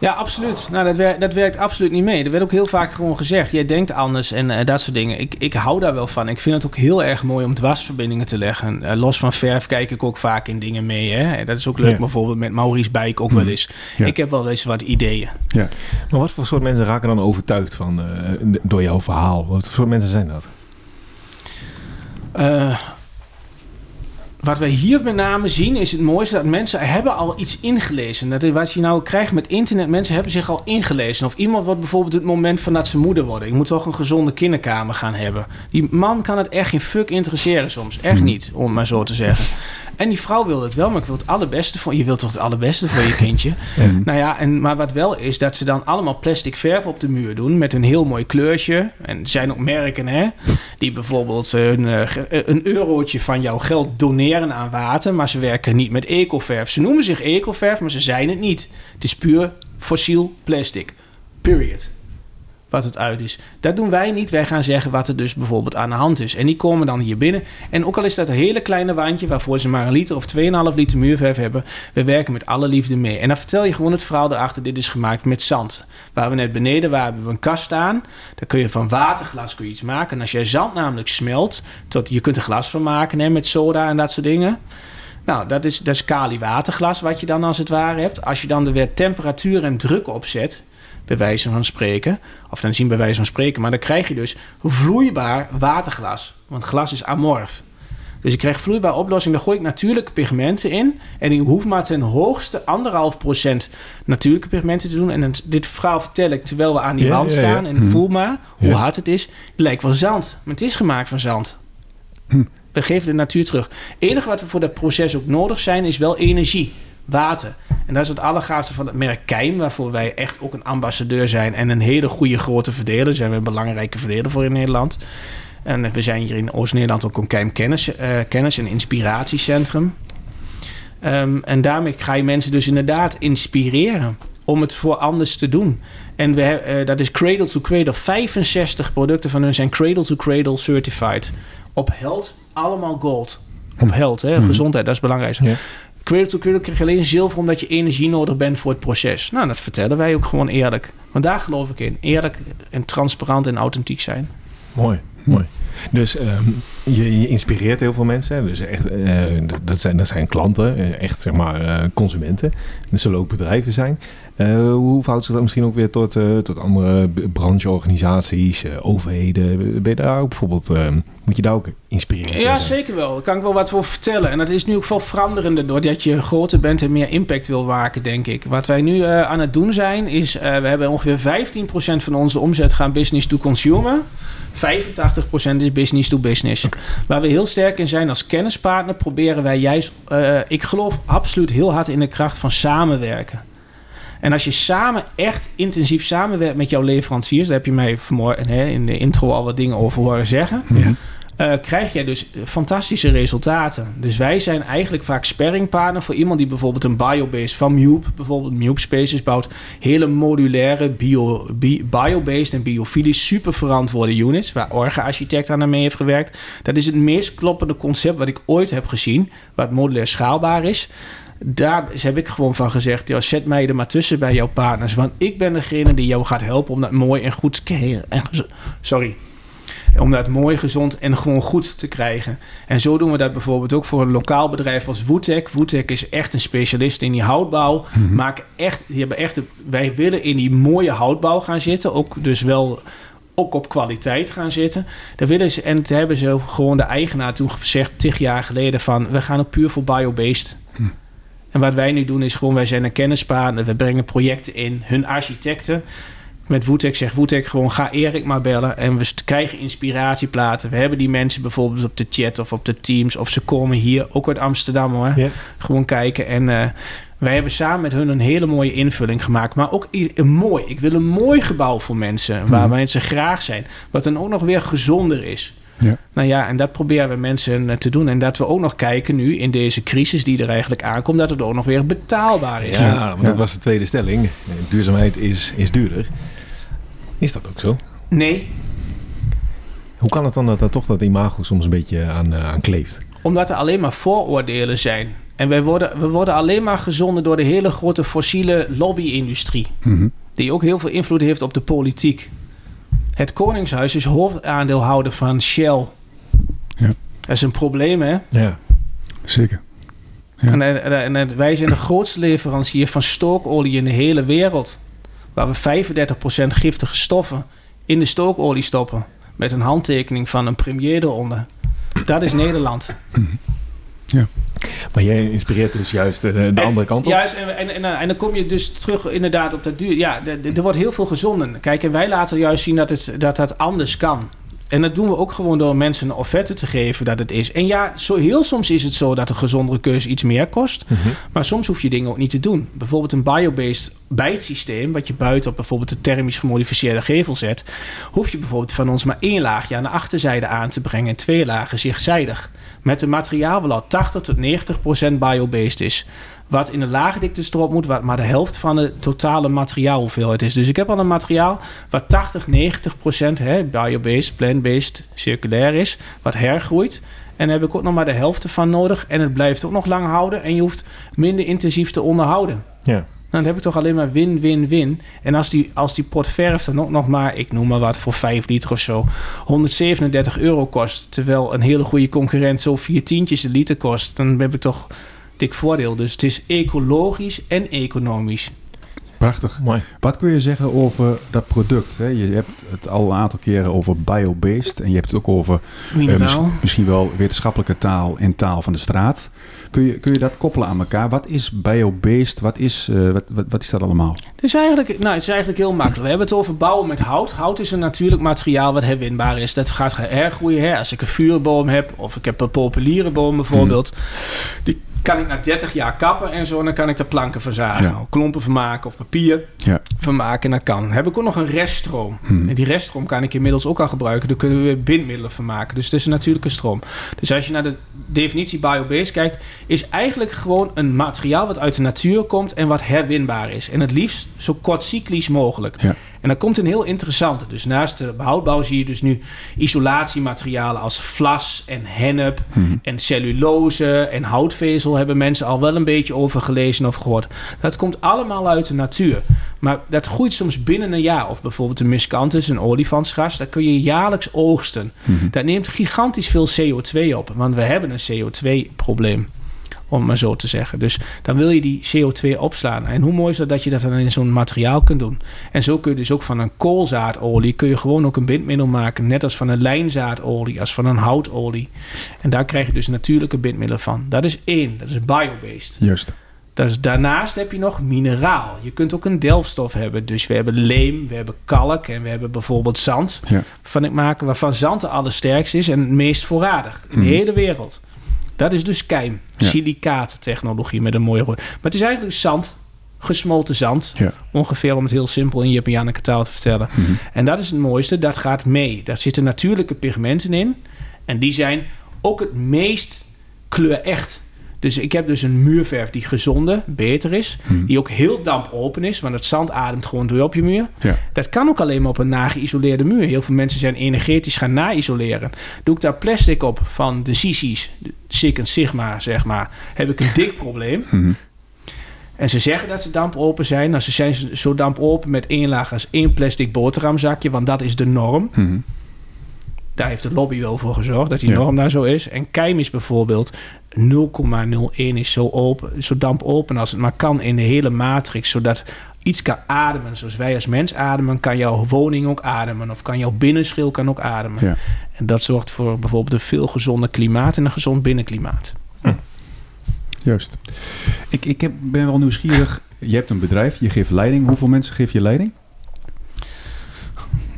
Ja, absoluut. Nou, dat, werkt, dat werkt absoluut niet mee. Er werd ook heel vaak gewoon gezegd, jij denkt anders en uh, dat soort dingen. Ik, ik hou daar wel van. Ik vind het ook heel erg mooi om dwarsverbindingen te leggen. Uh, los van verf kijk ik ook vaak in dingen mee. Hè? Dat is ook leuk, bijvoorbeeld met Maurice Bijk ook wel mhm. eens. Ik heb wel eens wat ideeën. Ja. Maar wat voor soort mensen raken dan overtuigd van, uh, door jouw verhaal? Wat voor soort mensen zijn dat? Wat wij hier met name zien is het mooiste dat mensen hebben al iets ingelezen. Dat is wat je nou krijgt met internet, mensen hebben zich al ingelezen. Of iemand wordt bijvoorbeeld het moment van dat ze moeder worden. Ik moet toch een gezonde kinderkamer gaan hebben. Die man kan het echt geen fuck interesseren soms. Echt hmm. niet, om maar zo te zeggen. En die vrouw wil het wel, maar ik wil het allerbeste voor je. wilt toch het allerbeste voor je kindje? Nou ja, en, maar wat wel is, dat ze dan allemaal plastic verf op de muur doen met een heel mooi kleurtje. En er zijn ook merken, hè, die bijvoorbeeld een, eh, een eurotje van jouw geld doneren aan water, maar ze werken niet met ecoverf. Ze noemen zich ecoverf, maar ze zijn het niet. Het is puur fossiel plastic. Period wat het uit is. Dat doen wij niet. Wij gaan zeggen wat er dus bijvoorbeeld aan de hand is. En die komen dan hier binnen. En ook al is dat een hele kleine wandje waarvoor ze maar een liter of 2,5 liter muurverf hebben, we werken met alle liefde mee. En dan vertel je gewoon het verhaal erachter. Dit is gemaakt met zand. Waar we net beneden waren, hebben we een kast staan. Daar kun je van waterglas kun iets maken. En als jij zand namelijk smelt, tot, je kunt er glas van maken met soda en dat soort dingen. Nou, dat is, dat is kali waterglas wat je dan als het ware hebt. Als je dan er weer temperatuur en druk op zet, bij wijze van spreken. Of dan zien bij wijze van spreken. Maar dan krijg je dus vloeibaar waterglas. Want glas is amorf. Dus ik krijg vloeibare oplossing. Daar gooi ik natuurlijke pigmenten in. En ik hoef maar ten hoogste anderhalf procent natuurlijke pigmenten te doen. En dit verhaal vertel ik terwijl we aan die wand staan. En mhm. voel maar hoe hard het is. Het lijkt wel zand. Maar het is gemaakt van zand. Hm. We geven de natuur terug. Het enige wat we voor dat proces ook nodig zijn, is wel energie water. En dat is het allergaafste van het merk Keim, waarvoor wij echt ook een ambassadeur zijn en een hele goede grote verdeler. Zijn we een belangrijke verdeler voor in Nederland. En we zijn hier in Oost-Nederland ook een Keim kennis, uh, kennis en inspiratiecentrum. Ehm, en daarmee ga je mensen dus inderdaad inspireren om het voor anders te doen. En we, eh, dat is Cradle to Cradle. 65 producten van hun zijn Cradle to Cradle certified. Op held, allemaal gold. Op held, hè? Mhm. gezondheid, dat is belangrijk. Ja. Cradle to Cradle krijg je alleen zilver omdat je energie nodig bent voor het proces. Nou, dat vertellen wij ook gewoon eerlijk. Want daar geloof ik in. Eerlijk en transparant en authentiek zijn. Mooi, Hm. mooi. Dus ehm, je, je inspireert heel veel mensen. Dus echt, eh, dat, zijn, dat zijn klanten, eh, echt zeg maar eh, consumenten. Dat zullen ook bedrijven zijn. Eh, hoe verhoudt zich dat misschien ook weer tot, eh, tot andere brancheorganisaties, eh, overheden? Ben je daar ook bijvoorbeeld, ehm, moet je daar ook inspirerend in Ja, zeker wel. Daar kan ik wel wat voor vertellen. En dat is nu ook veel veranderender doordat je groter bent en meer impact wil maken, denk ik. Wat wij nu aan het doen zijn, is we hebben ongeveer 15% van onze omzet gaan business to consumer. 85% is business to business. Waar we heel sterk in zijn als kennispartner, proberen wij juist. ik geloof absoluut heel hard in de kracht van samenwerken. En als je samen echt intensief samenwerkt met jouw leveranciers, daar heb je mij vanmorgen hè, in de intro al wat dingen over horen zeggen Ja. eh, krijg je dus fantastische resultaten. Dus wij zijn eigenlijk vaak sparringpartner voor iemand die bijvoorbeeld een biobased van Mube, bijvoorbeeld Mube Spaces bouwt hele modulaire bio, bi- biobased en biofilisch super verantwoorde units, waar Orga Architect aan mee heeft gewerkt. Dat is het meest kloppende concept wat ik ooit heb gezien, wat modulair schaalbaar is. Daar heb ik gewoon van gezegd, joh, zet mij er maar tussen bij jouw partners. Want ik ben degene die jou gaat helpen om dat mooi en goed... En, sorry, om dat mooi, gezond en gewoon goed te krijgen. En zo doen we dat bijvoorbeeld ook voor een lokaal bedrijf als Woetek. Woetek is echt een specialist in die houtbouw. Maken echt, die hebben echt wij willen in die mooie houtbouw gaan zitten. Ook dus wel ook op kwaliteit gaan zitten. Daar willen ze, en hebben ze gewoon de eigenaar toen gezegd, tig jaar geleden, van we gaan ook puur voor biobased. En wat wij nu doen is gewoon, wij zijn een kennispartner. We brengen projecten in, hun architecten. Met Woetek zegt Woetek gewoon, ga Erik maar bellen. En we krijgen inspiratieplaten. We hebben die mensen bijvoorbeeld op de chat of op de Teams. Of ze komen hier, ook uit Amsterdam hoor. Ja. Gewoon kijken. En eh, wij hebben samen met hun een hele mooie invulling gemaakt. Maar ook een mooi. Ik wil een mooi gebouw voor mensen. Waar Mhm. mensen graag zijn. Wat dan ook nog weer gezonder is. Ja. Nou ja, en dat proberen we mensen eh, te doen. En dat we ook nog kijken nu in deze crisis die er eigenlijk aankomt. Dat het ook nog weer betaalbaar is. Ja, want dat was de tweede stelling. Duurzaamheid is, is duurder. Is dat ook zo? Nee, Hoe kan het dan dat er toch dat imago soms een beetje aan, eh, aan kleeft? Omdat er alleen maar vooroordelen zijn. En wij worden, we worden alleen maar gezonden door de hele grote fossiele lobby-industrie. Mhm. Die ook heel veel invloed heeft op de politiek. Het Koningshuis is hoofdaandeelhouder van Shell. Ja. Dat is een probleem, hè? Ja. Zeker. Ja. En, en, en- en wij zijn de grootste leverancier van stookolie in de hele wereld. Waar we 35% giftige stoffen in de stookolie stoppen. Met een handtekening van een premier eronder. Dat is Nederland. Maar jij inspireert dus juist eh, de En- andere kant op. Juist, en, en, en, en dan kom je dus terug inderdaad op dat duur. Ja, er wordt heel veel gezonden. Kijk, en wij laten juist zien dat het, dat, dat anders kan. En dat doen we ook gewoon door mensen een offerte te geven dat het is. En ja, zo, heel soms is het zo dat een gezondere keuze iets meer kost. Mhm. Maar soms hoef je dingen ook niet te doen. Bijvoorbeeld een biobased bijtsysteem, wat je buiten op bijvoorbeeld de thermisch gemodificeerde gevel zet, hoef je bijvoorbeeld van ons maar één laagje aan de achterzijde aan te brengen en twee lagen zigzijdig. Met een materiaal wat al 80 tot 90 procent biobased is. Wat in de laagdikte strop moet, wat maar de helft van de totale materiaalhoeveelheid is. Dus ik heb al een materiaal wat 80, 90 procent biobased, plant-based, circulair is, wat hergroeit. En daar heb ik ook nog maar de helft van nodig. En het blijft ook nog lang houden. En je hoeft minder intensief te onderhouden. Ja. Nou, dan heb ik toch alleen maar win, win, win. En als die, als die pot verf dan ook nog maar, ik noem maar wat, voor 5 liter of zo, 137 euro kost. Terwijl een hele goede concurrent zo vier tientjes de liter kost. Dan heb ik toch dik voordeel. Dus het is ecologisch en economisch. Prachtig. Mooi. Wat kun je zeggen over dat product? Hè? Je hebt het al een aantal keren over biobased. En je hebt het ook over eh, misschien, misschien wel wetenschappelijke taal en taal van de straat. Kun je, kun je dat koppelen aan elkaar? Wat is biobased? Wat is, eh, wat, wat, wat is dat allemaal? Het is, eigenlijk, nou, het is eigenlijk heel makkelijk. We hebben het over bouwen met hout. Hout is een natuurlijk materiaal wat herwinbaar is. Dat gaat hergroeien. Hè? Als ik een vuurboom heb of ik heb een populiere boom bijvoorbeeld. Die kan ik na 30 jaar kappen en zo. En dan kan ik de planken verzagen. Ja. Klompen vermaken of papier Ja. vermaken. En dat kan. Dan heb ik ook nog een reststroom. Hmm. En die reststroom kan ik inmiddels ook al gebruiken. Dan kunnen we weer bindmiddelen vermaken. Dus het is een natuurlijke stroom. Dus als je naar de definitie biobased kijkt... is eigenlijk gewoon een materiaal wat uit de natuur komt... en wat herwinbaar is. En het liefst zo kort cyclisch mogelijk. Ja. En dan komt een heel interessante. Dus naast de houtbouw zie je dus nu isolatiematerialen als vlas en hennep Mhm. en cellulose en houtvezel hebben mensen al wel een beetje over gelezen of gehoord. Dat komt allemaal uit de natuur. Maar dat groeit soms binnen een jaar. Of bijvoorbeeld de miscanthus, een olifantsgras, dat kun je jaarlijks oogsten. Mhm. Dat neemt gigantisch veel CO2 op, want we hebben een CO2-probleem. Om het maar zo te zeggen. Dus dan wil je die CO2 opslaan. En hoe mooi is dat dat je dat dan in zo'n materiaal kunt doen. En zo kun je dus ook van een koolzaadolie... kun je gewoon ook een bindmiddel maken. Net als van een lijnzaadolie, als van een houtolie. En daar krijg je dus natuurlijke bindmiddelen van. Dat is één, dat is biobased. Juist. Dus daarnaast heb je nog mineraal. Je kunt ook een delfstof hebben. Dus we hebben leem, we hebben kalk en we hebben bijvoorbeeld zand. Ja. Waarvan ik maken waarvan zand de allersterkste is en het meest voorradig in de Mhm. hele wereld. Dat is dus keim, Ja. silicaat-technologie met een mooie rooi. Maar het is eigenlijk zand, gesmolten zand. Ja. Ongeveer om het heel simpel in Janneke taal te vertellen. Mhm. En dat is het mooiste, dat gaat mee. Daar zitten natuurlijke pigmenten in. En die zijn ook het meest kleurecht. Dus ik heb dus een muurverf die gezonder, beter is. Mhm. Die ook heel dampopen is, want het zand ademt gewoon door op je muur. Ja. Dat kan ook alleen maar op een nageïsoleerde muur. Heel veel mensen zijn energetisch gaan na-isoleren. Doe ik daar plastic op van de de Sig Sigma zeg maar, heb ik een dik probleem. Mhm. En ze zeggen dat ze dampopen zijn. Nou, ze zijn zo dampopen met één laag als één plastic boterhamzakje, want dat is de norm. Mhm. Daar heeft de lobby wel voor gezorgd dat die Ja. norm daar zo is. En keim is bijvoorbeeld 0,01 is zo, open, zo dampopen als het maar kan in de hele matrix. Zodat iets kan ademen. Zoals wij als mens ademen, kan jouw woning ook ademen. Of kan jouw binnenschil kan ook ademen. Ja. En dat zorgt voor bijvoorbeeld een veel gezonder klimaat en een gezond binnenklimaat. Juist. Ik, ik heb, ben wel nieuwsgierig. Je hebt een bedrijf, je geeft leiding. Hoeveel mensen geef je leiding?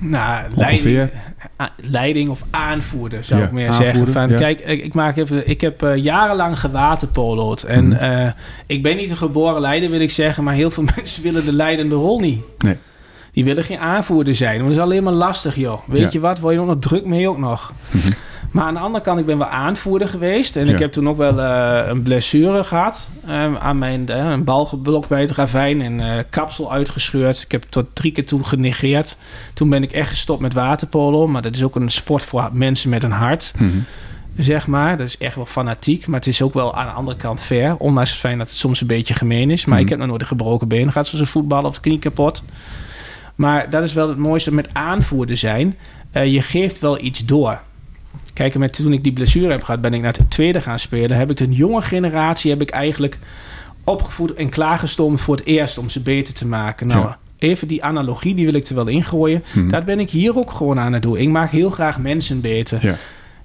Nou, leiding, a- leiding of aanvoerder zou Ja, ik meer aanvoerder, zeggen. Van, ja. Kijk, ik, ik maak even, ik heb eh, jarenlang gewaterpolo'd. En Mhm. eh, ik ben niet een geboren leider, wil ik zeggen. Maar heel veel mensen willen de leidende rol niet. Nee. Die willen geen aanvoerder zijn. Want dat is alleen maar lastig, joh. Weet Ja. je wat? Word je ook nog druk mee ook nog. Mhm. Maar aan de andere kant, ik ben wel aanvoerder geweest. En Ja. ik heb toen ook wel eh, een blessure gehad. eh, aan mijn eh, een bal geblokt bij het ravijn. En eh, kapsel uitgescheurd. Ik heb tot drie keer toe genegeerd. Toen ben ik echt gestopt met waterpolo. Maar dat is ook een sport voor mensen met een hart. Mhm. Zeg maar. Dat is echt wel fanatiek. Maar het is ook wel aan de andere kant fair. Ondanks het feit dat het soms een beetje gemeen is. Maar Mhm. ik heb nog nooit een gebroken been gehad. Zoals een voetbal of knie kapot. Maar dat is wel het mooiste met aanvoerder zijn. Je geeft wel iets door. Kijk, met, toen ik die blessure heb gehad, ben ik naar het tweede gaan spelen. Heb ik een jonge generatie heb ik eigenlijk opgevoed en klaargestoomd voor het eerst om ze beter te maken. Nou, Ja. even die analogie, die wil ik er wel ingooien. Mhm. Dat ben ik hier ook gewoon aan het doen. Ik maak heel graag mensen beter. Ja.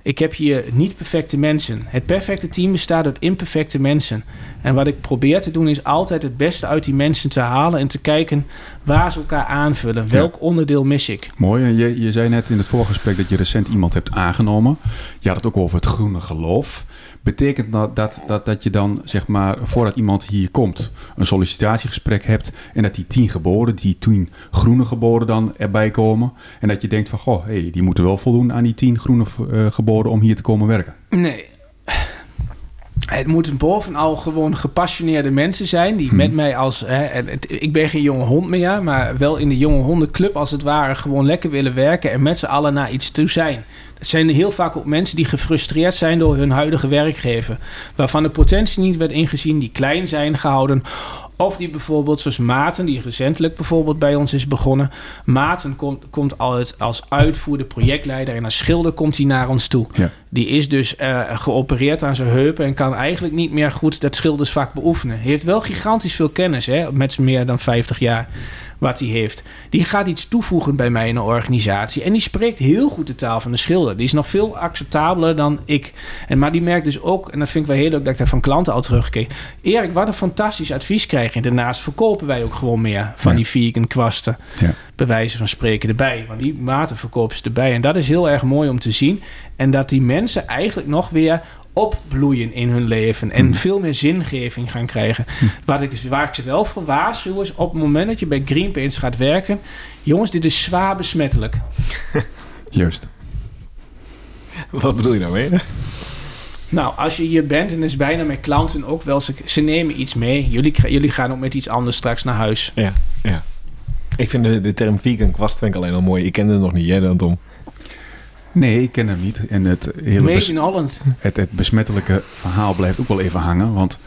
Ik heb hier niet perfecte mensen. Het perfecte team bestaat uit imperfecte mensen. En wat ik probeer te doen is altijd het beste uit die mensen te halen en te kijken waar ze elkaar aanvullen. Welk onderdeel mis ik? Mooi. En je, je zei net in het voorgesprek dat je recent iemand hebt aangenomen. Je had het ook over het groene geloof. Betekent dat, dat, dat, je dan, zeg maar, voordat iemand hier komt, een sollicitatiegesprek hebt en dat die tien geboden, die tien groene geboden dan erbij komen. En dat je denkt van, goh, hey, die moeten wel voldoen aan die tien groene eh, geboden om hier te komen werken. Nee. Het moeten bovenal gewoon gepassioneerde mensen zijn die Hmm. met mij als. Hè, het- ik ben geen jonge hond meer, maar wel in de jonge hondenclub als het ware gewoon lekker willen werken en met z'n allen naar iets toe zijn. Het zijn heel vaak ook mensen die gefrustreerd zijn door hun huidige werkgever, waarvan de potentie niet werd ingezien, die klein zijn gehouden. Of die bijvoorbeeld, zoals Maarten, die recentelijk bijvoorbeeld bij ons is begonnen. Maarten komt, komt altijd als uitvoerder, projectleider en als schilder komt hij naar ons toe. Ja. Die is dus eh, geopereerd aan zijn heupen en kan eigenlijk niet meer goed dat schildersvak beoefenen. Hij heeft wel gigantisch veel kennis, hè, met meer dan 50 jaar wat hij heeft. Die gaat iets toevoegen bij mij in een organisatie. En die spreekt heel goed de taal van de schilder. Die is nog veel acceptabeler dan ik. En, maar die merkt dus ook, en dat vind ik wel heel leuk dat ik daar van klanten al terugkeek. Erik, wat een fantastisch advies krijg je. Daarnaast verkopen wij ook gewoon meer van Ja. die vegan kwasten. Ja. Bij wijze van spreken erbij. Want die maten verkopen ze erbij. En dat is heel erg mooi om te zien. En dat die mensen eigenlijk nog weer opbloeien in hun leven en Hmm. veel meer zingeving gaan krijgen. Wat ik, waar ik ze wel voor waarschuw is op het moment dat je bij Greenpeace gaat werken, jongens, dit is zwaar besmettelijk. Juist. Wat bedoel je nou mee? Nou, als je hier bent en dat is bijna met klanten ook wel, ze, ze nemen iets mee. Jullie, jullie gaan ook met iets anders straks naar huis. Ja, ja. Ik vind de, de term vegan kwast vind ik alleen al mooi. Ik kende het nog niet, jij dan Tom? Nee, ik ken hem niet. En het hele Made in Holland. het, het besmettelijke verhaal blijft ook wel even hangen. Want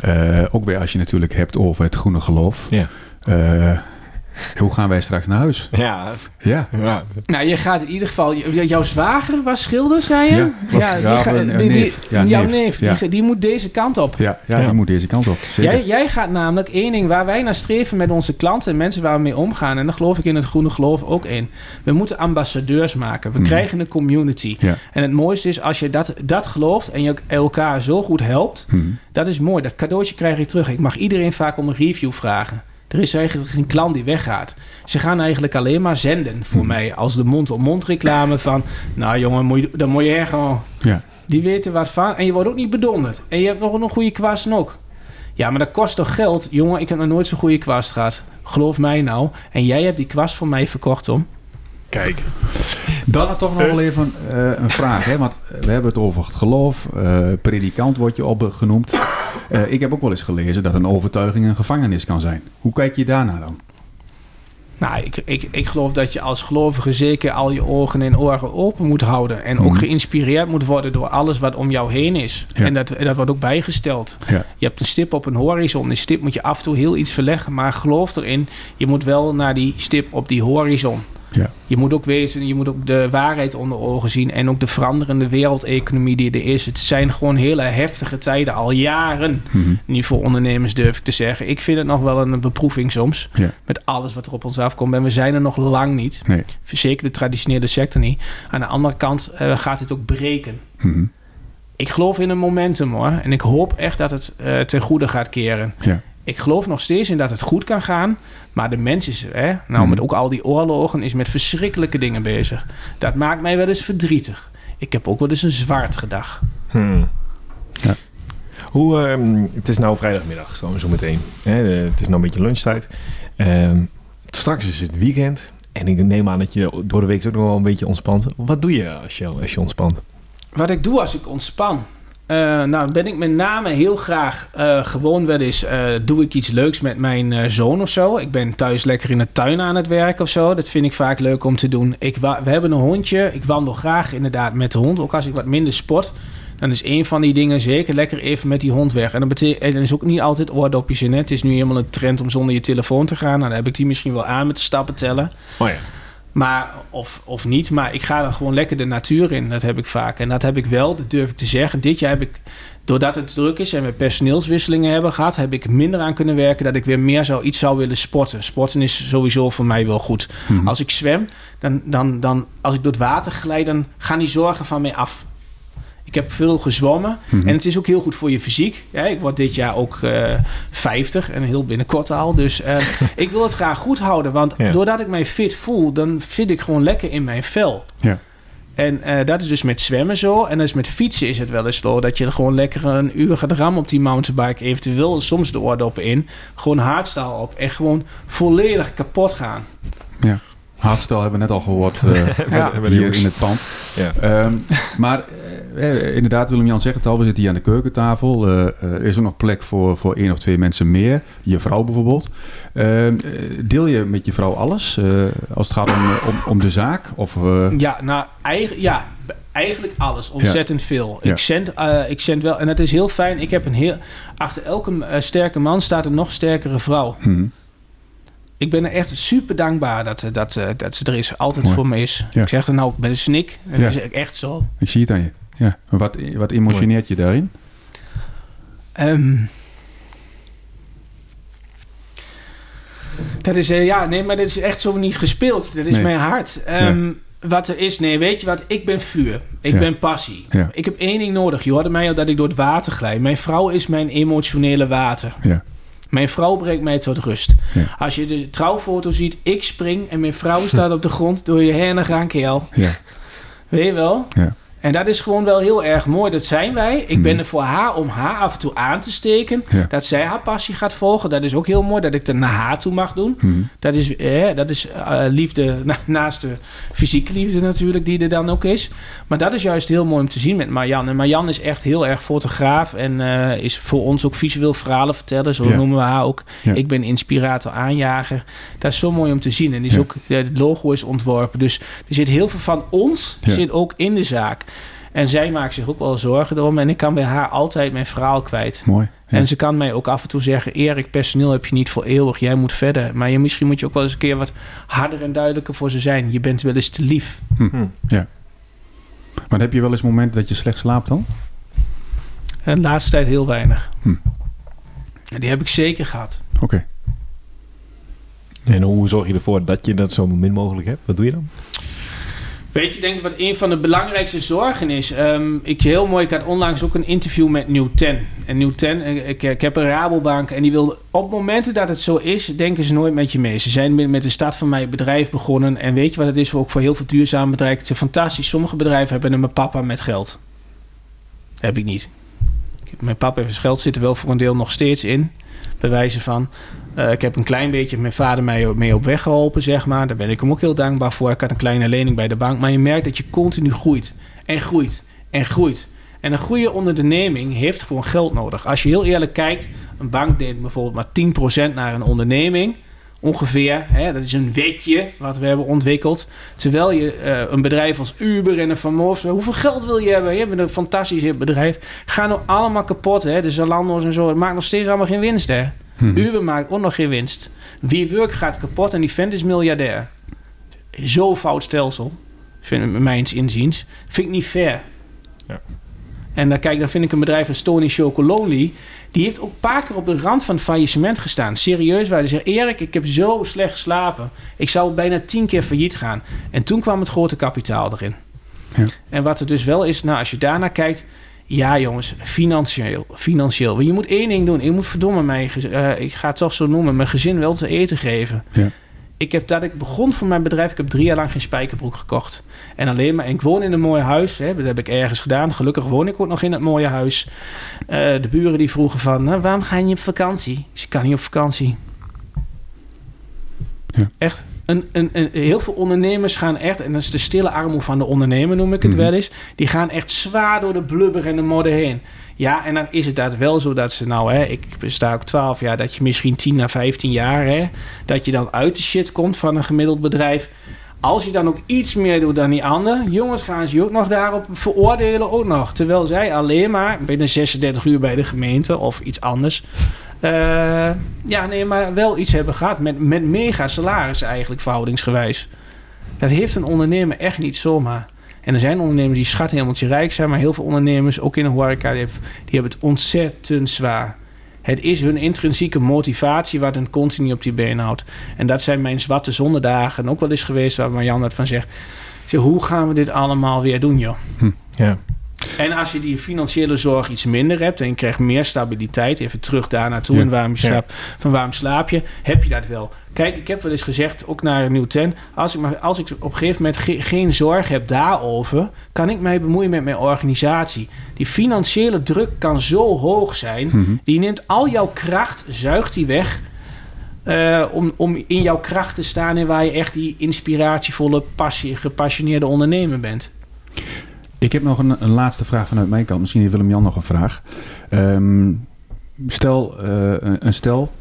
eh, ook weer als je natuurlijk hebt over het groene geloof. Ja. eh, hoe gaan wij straks naar huis? Ja, Ja. ja. Nou, je gaat in ieder geval... Jouw zwager was schilder, zei je? Ja, ga- die- die- neef. Ja, jouw neef. Die, die moet deze kant op. Ja, ja, Ja. die moet deze kant op. Zeker. Jij, jij gaat namelijk één ding waar wij naar streven met onze klanten en mensen waar we mee omgaan. En daar geloof ik in het groene geloof ook in. We moeten ambassadeurs maken. We Mhm. krijgen een community. Ja. En het mooiste is als je dat, dat gelooft en je elkaar zo goed helpt. Mhm. Dat is mooi. Dat cadeautje krijg ik terug. Ik mag iedereen vaak om een review vragen. Er is eigenlijk geen klant die weggaat. Ze gaan eigenlijk alleen maar zenden voor Mhm. mij. Als de mond-op-mond reclame van... Nou jongen, moet je, dan moet je echt gewoon... Ja. Die weten wat van. En je wordt ook niet bedonderd. En je hebt nog een goede kwast ook. Ja, maar dat kost toch geld? Jongen, ik heb nog nooit zo'n goede kwast gehad. Geloof mij nou. En jij hebt die kwast voor mij verkocht, om. Kijk. Dan toch nog wel even eh, een vraag. Hè? Want we hebben het over het geloof. eh, predikant wordt je op Eh, ik heb ook wel eens gelezen dat een overtuiging een gevangenis kan zijn. Hoe kijk je daarnaar dan? Nou, ik, ik, ik geloof dat je als gelovige zeker al je ogen en oren open moet houden. En ook Mhm. geïnspireerd moet worden door alles wat om jou heen is. Ja. En dat, dat wordt ook bijgesteld. Ja. Je hebt een stip op een horizon. Die stip moet je af en toe heel iets verleggen. Maar geloof erin, je moet wel naar die stip op die horizon. Ja. Je moet ook wezen, je moet ook de waarheid onder ogen zien. En ook de veranderende wereldeconomie die er is. Het zijn gewoon hele heftige tijden, al jaren. Mhm. Niet voor ondernemers durf ik te zeggen. Ik vind het nog wel een beproeving soms. Ja. Met alles wat er op ons afkomt. En we zijn er nog lang niet. Nee. Zeker de traditionele sector niet. Aan de andere kant eh, gaat het ook breken. Mhm. Ik geloof in een momentum hoor. En ik hoop echt dat het eh, ten goede gaat keren. Ja. Ik geloof nog steeds in dat het goed kan gaan. Maar de mens is, hè, nou Mhm. met ook al die oorlogen, is met verschrikkelijke dingen bezig. Dat maakt mij wel eens verdrietig. Ik heb ook wel eens een zwart gedag. Hmm. Ja. Hoe, ehm, het is nou vrijdagmiddag, zo, zo meteen. Hè, de- het is nou een beetje lunchtijd. Ehm, straks is het weekend. En ik neem aan dat je door de week ook nog wel een beetje ontspant. Wat doe je als je, als je ontspant? Wat ik doe als ik ontspan. Eh, nou, ben ik met name heel graag eh, gewoon wel eens... eh, doe ik iets leuks met mijn zoon of zo. Ik ben thuis lekker in de tuin aan het werk of zo. Dat vind ik vaak leuk om te doen. Ik we hebben een hondje. Ik wandel graag inderdaad met de hond. Ook als ik wat minder sport. Dan is een van die dingen zeker lekker even met die hond weg. En dat is ook niet altijd oordopjes in. Hè. Het is nu helemaal een trend om zonder je telefoon te gaan. Nou, dan heb ik die misschien wel aan met de stappen tellen. Oh ja. Maar, of, of niet, maar ik ga dan gewoon lekker de natuur in. Dat heb ik vaak. En dat heb ik wel, dat durf ik te zeggen. Dit jaar heb ik, doordat het druk is en we personeelswisselingen hebben gehad, heb ik minder aan kunnen werken dat ik weer meer zou, iets zou willen sporten. Sporten is sowieso voor mij wel goed. Mhm. Als ik zwem, dan, dan, dan, als ik door het water glijd, dan gaan die zorgen van mij af. Ik heb veel gezwommen Mhm. en het is ook heel goed voor je fysiek. Ja, ik word dit jaar ook eh 50 en heel binnenkort al. Dus eh, ik wil het graag goed houden. Want Ja. doordat ik mij fit voel, dan zit ik gewoon lekker in mijn vel. Ja. En eh, dat is dus met zwemmen zo. En dus met fietsen is het wel eens zo dat je er gewoon lekker een uur gaat rammen op die mountainbike. Eventueel soms de oordoppen in. Gewoon hardstaal op. En gewoon volledig kapot gaan. Hardstel hebben we net al gehoord eh, Ja. hier in het pand. Ja. Ehm, maar eh, eh, inderdaad, Willem-Jan zegt het al, we zitten hier aan de keukentafel. Eh, eh, er is ook nog plek voor, voor één of twee mensen meer. Je vrouw bijvoorbeeld. Ehm, eh, deel je met je vrouw alles eh, als het gaat om, om, om de zaak? Of, Ja, nou, eigen, ja, eigenlijk alles. Ontzettend veel. Ik, zend, ik zend wel, en het is heel fijn. Ik heb een heel, achter elke sterke man staat een nog sterkere vrouw. mhm. Ik ben er echt super dankbaar dat, eh, dat, eh, dat ze er is. Altijd Mooi. voor me is. Ja. Ik zeg nou ook met een snik. En Ja. Dat is echt zo. Ik zie het aan je. Ja. Wat, wat emotioneert je daarin? Ehm, dat is, eh, ja, nee, maar dit is echt zo niet gespeeld. Dat is Nee. mijn hart. Ehm, Wat er is, nee, weet je wat? Ik ben vuur. Ik Ja. ben passie. Ja. Ik heb één ding nodig. Je hoorde mij al dat ik door het water glijd. Mijn vrouw is mijn emotionele water. Ja. Mijn vrouw brengt mij tot rust. Ja. Als je de trouwfoto ziet, ik spring en mijn vrouw staat op de grond door je heen gaan, keel. Ja. Weet je wel? Ja. En dat is gewoon wel heel erg mooi. Dat zijn wij. Ik Mhm. ben er voor haar om haar af en toe aan te steken. Ja. Dat zij haar passie gaat volgen. Dat is ook heel mooi. Dat ik er naar haar toe mag doen. Mhm. Dat is, eh, dat is eh, liefde na- naast de fysieke liefde natuurlijk, die er dan ook is. Maar dat is juist heel mooi om te zien met Marjan. En Marjan is echt heel erg fotograaf en eh, is voor ons ook visueel verhalen vertellen. Zo Ja. noemen we haar ook. Ja. Ik ben inspirator, aanjager. Dat is zo mooi om te zien. En die is ook, eh, het logo is ontworpen. Dus er zit heel veel van ons zit ook in de zaak. En zij maakt zich ook wel zorgen erom. En ik kan bij haar altijd mijn verhaal kwijt. Mooi. Ja. En ze kan mij ook af en toe zeggen: Erik, personeel heb je niet voor eeuwig, jij moet verder. Maar je, misschien moet je ook wel eens een keer wat harder en duidelijker voor ze zijn. Je bent wel eens te lief. Hm. Hm. Ja. Maar heb je wel eens momenten dat je slecht slaapt dan? En de laatste tijd heel weinig. Hm. En die heb ik zeker gehad. Oké. En hoe zorg je ervoor dat je dat zo min mogelijk hebt? Wat doe je dan? Weet je, denk ik wat een van de belangrijkste zorgen is. Ehm, ik heel mooi, ik had onlangs ook een interview met New Ten. En New Ten, ik, ik, ik heb een Rabobank en die wilde op momenten dat het zo is, denken ze nooit met je mee. Ze zijn met- de start van mijn bedrijf begonnen. En weet je wat het is ook voor heel veel duurzame bedrijven? Het is fantastisch. Sommige bedrijven hebben een papa met geld. heb ik niet. Mijn papa heeft geld zit er wel voor een deel nog steeds in. Bij wijze van. Eh, ik heb een klein beetje mijn vader mij mee op weg geholpen, zeg maar. Daar ben ik hem ook heel dankbaar voor. Ik had een kleine lening bij de bank. Maar je merkt dat je continu groeit. En groeit. En groeit. En een goede onderneming heeft gewoon geld nodig. Als je heel eerlijk kijkt, een bank deed bijvoorbeeld maar 10% naar een onderneming. Ongeveer, hè, dat is een wetje wat we hebben ontwikkeld. Terwijl je eh, een bedrijf als Uber en een Van Moof, hoeveel geld wil je hebben? Je bent een fantastisch bedrijf. Gaan nou allemaal kapot, hè? De Zalando's en zo. Het maakt nog steeds allemaal geen winst, hè? Mhm. Uber maakt ook nog geen winst. Wie work gaat kapot en die vent is miljardair. Zo fout stelsel, vind ik mijns inziens. Vind ik niet fair. Ja. En dan kijk, dan vind ik een bedrijf als Tony Chocolonely... die heeft ook een paar keer op de rand van het faillissement gestaan. Serieus, waar hij zegt... Erik, ik heb zo slecht geslapen. Ik zou bijna tien keer failliet gaan. En toen kwam het grote kapitaal erin. Ja. En wat er dus wel is, nou, als je daarnaar kijkt... Ja, jongens, financieel. financieel. Want je moet één ding doen. Je moet verdomme mij, gez- eh, ik ga het toch zo noemen, mijn gezin wel te eten geven. Ja. Ik heb dat ik begon voor mijn bedrijf, ik heb drie jaar lang geen spijkerbroek gekocht. En alleen maar, en ik woon in een mooi huis, hè, dat heb ik ergens gedaan. Gelukkig woon ik ook nog in het mooie huis. Eh, de buren die vroegen van, nou, waarom ga je niet op vakantie? Ik ik kan niet op vakantie. Ja. Echt. Een, een, een, heel veel ondernemers gaan echt, en dat is de stille armoe van de ondernemer, noem ik het Mhm. wel eens. Die gaan echt zwaar door de blubber en de modder heen. Ja, en dan is het dat wel zo dat ze nou, hè, ik besta ook 12 jaar, dat je misschien 10 à 15 jaar, hè, dat je dan uit de shit komt van een gemiddeld bedrijf. Als je dan ook iets meer doet dan die ander, jongens, gaan ze je ook nog daarop veroordelen, ook nog. Terwijl zij alleen maar binnen 36 uur bij de gemeente of iets anders. Eh, ja, nee, maar wel iets hebben gehad met, met mega salaris eigenlijk, verhoudingsgewijs. Dat heeft een ondernemer echt niet zomaar. En er zijn ondernemers die schat helemaal rijk zijn, maar heel veel ondernemers, ook in de horeca, die hebben, het ontzettend zwaar. Het is hun intrinsieke motivatie wat hen continu op die been houdt. En dat zijn mijn zwarte zonnedagen ook wel eens geweest, waar Marjan dat van zegt. Zeg, hoe gaan we dit allemaal weer doen, joh? Ja. En als je die financiële zorg iets minder hebt en je krijgt meer stabiliteit, even terug daar naartoe Ja. en waarom, je van waarom slaap je, heb je dat wel. Kijk, ik heb wel eens gezegd, ook naar Nieuw Ten, als ik, maar, als ik op een gegeven moment ge- geen zorg heb daarover, kan ik mij bemoeien met mijn organisatie. Die financiële druk kan zo hoog zijn, Mhm. die neemt al jouw kracht, zuigt die weg. eh, om, om in jouw kracht te staan en waar je echt die inspiratievolle, passie, gepassioneerde ondernemer bent. Ik heb nog een, laatste vraag vanuit mijn kant. Misschien heeft Willem-Jan nog een vraag. Ehm, stel, eh, een, stel,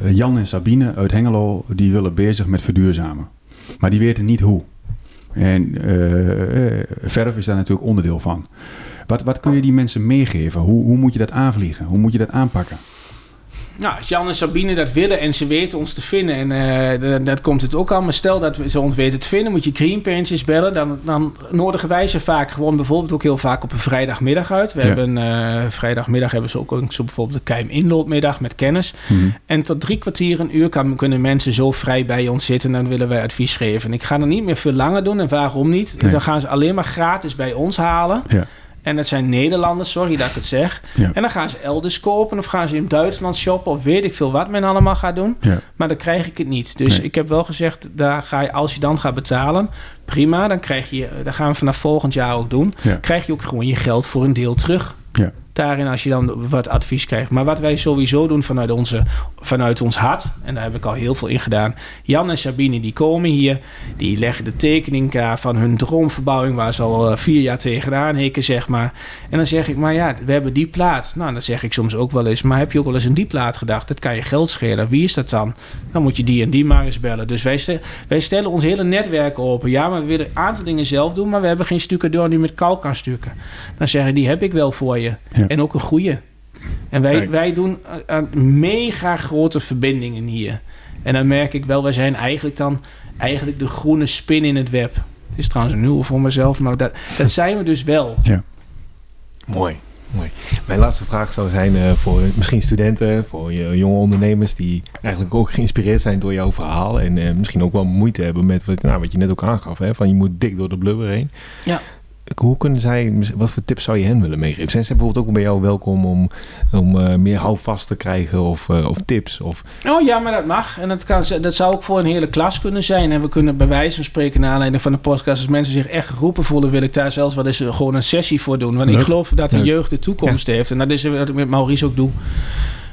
eh, Jan en Sabine uit Hengelo, die willen bezig met verduurzamen. Maar die weten niet hoe. En eh, verf is daar natuurlijk onderdeel van. Wat, wat kun je die mensen meegeven? Hoe, hoe moet je dat aanvliegen? Hoe moet je dat aanpakken? Nou, als Jan en Sabine dat willen en ze weten ons te vinden, en eh, dat komt het ook al. Maar stel dat ze ons weten te vinden, moet je Greenpeace eens bellen. Dan, dan nodigen wij ze vaak gewoon bijvoorbeeld ook heel vaak op een vrijdagmiddag uit. We Ja. hebben eh, vrijdagmiddag hebben ze ook een- zo bijvoorbeeld een Keim inloopmiddag met kennis. En tot drie kwartier, een uur kan, kunnen mensen zo vrij bij ons zitten. En dan willen wij advies geven. En ik ga er niet meer veel langer doen. En waarom niet? Nee. Dan gaan ze alleen maar gratis bij ons halen. Ja. En dat zijn Nederlanders, sorry dat ik het zeg. Ja. En dan gaan ze elders kopen of gaan ze in Duitsland shoppen of weet ik veel wat men allemaal gaat doen. Ja. Maar dan krijg ik het niet. Dus Nee. ik heb wel gezegd, daar ga je, als je dan gaat betalen, prima. Dan krijg je, dat gaan we vanaf volgend jaar ook doen. Ja. Krijg je ook gewoon je geld voor een deel terug. Daarin als je dan wat advies krijgt. Maar wat wij sowieso doen vanuit, onze, vanuit ons hart, en daar heb ik al heel veel in gedaan. Jan en Sabine die komen hier, die leggen de tekening klaar van hun droomverbouwing waar ze al eh, vier jaar tegenaan hikken, zeg maar. En dan zeg ik, maar ja, we hebben die plaat. Nou, dan zeg ik soms ook wel eens, maar heb je ook wel eens aan die plaat gedacht? Dat kan je geld schelen. Wie is dat dan? Dan moet je die en die maar eens bellen. Dus wij, wij stellen ons hele netwerk open. Ja, maar we willen een aantal dingen zelf doen, maar we hebben geen stucador die met kalk kan stukken. Dan zeggen die heb ik wel voor je. Ja. En ook een goede. En wij, Kijk. wij doen eh, aan mega grote verbindingen hier. En dan merk ik wel, wij zijn eigenlijk dan eigenlijk de groene spin in het web. Het is trouwens een nieuwe voor mezelf, maar dat, dat zijn we dus wel. Mooi. Mooi. Mijn laatste vraag zou zijn eh, voor misschien studenten, voor je jonge ondernemers die eigenlijk ook geïnspireerd zijn door jouw verhaal en eh, misschien ook wel moeite hebben met wat, nou, wat je net ook aangaf, hè, van je moet dik door de blubber heen. Ja. Hoe kunnen zij, wat voor tips zou je hen willen meegeven? Zijn ze bijvoorbeeld ook bij jou welkom om, om eh, meer houvast te krijgen of, eh, of tips? Of, Oh ja, maar dat mag. En dat, kan, dat zou ook voor een hele klas kunnen zijn. En we kunnen bij wijze van spreken, naar aanleiding van de podcast, als mensen zich echt geroepen voelen, wil ik daar zelfs wel eens eh, gewoon een sessie voor doen. Want ik geloof dat de Leuk. jeugd de toekomst heeft. En dat is wat ik met Maurice ook doe.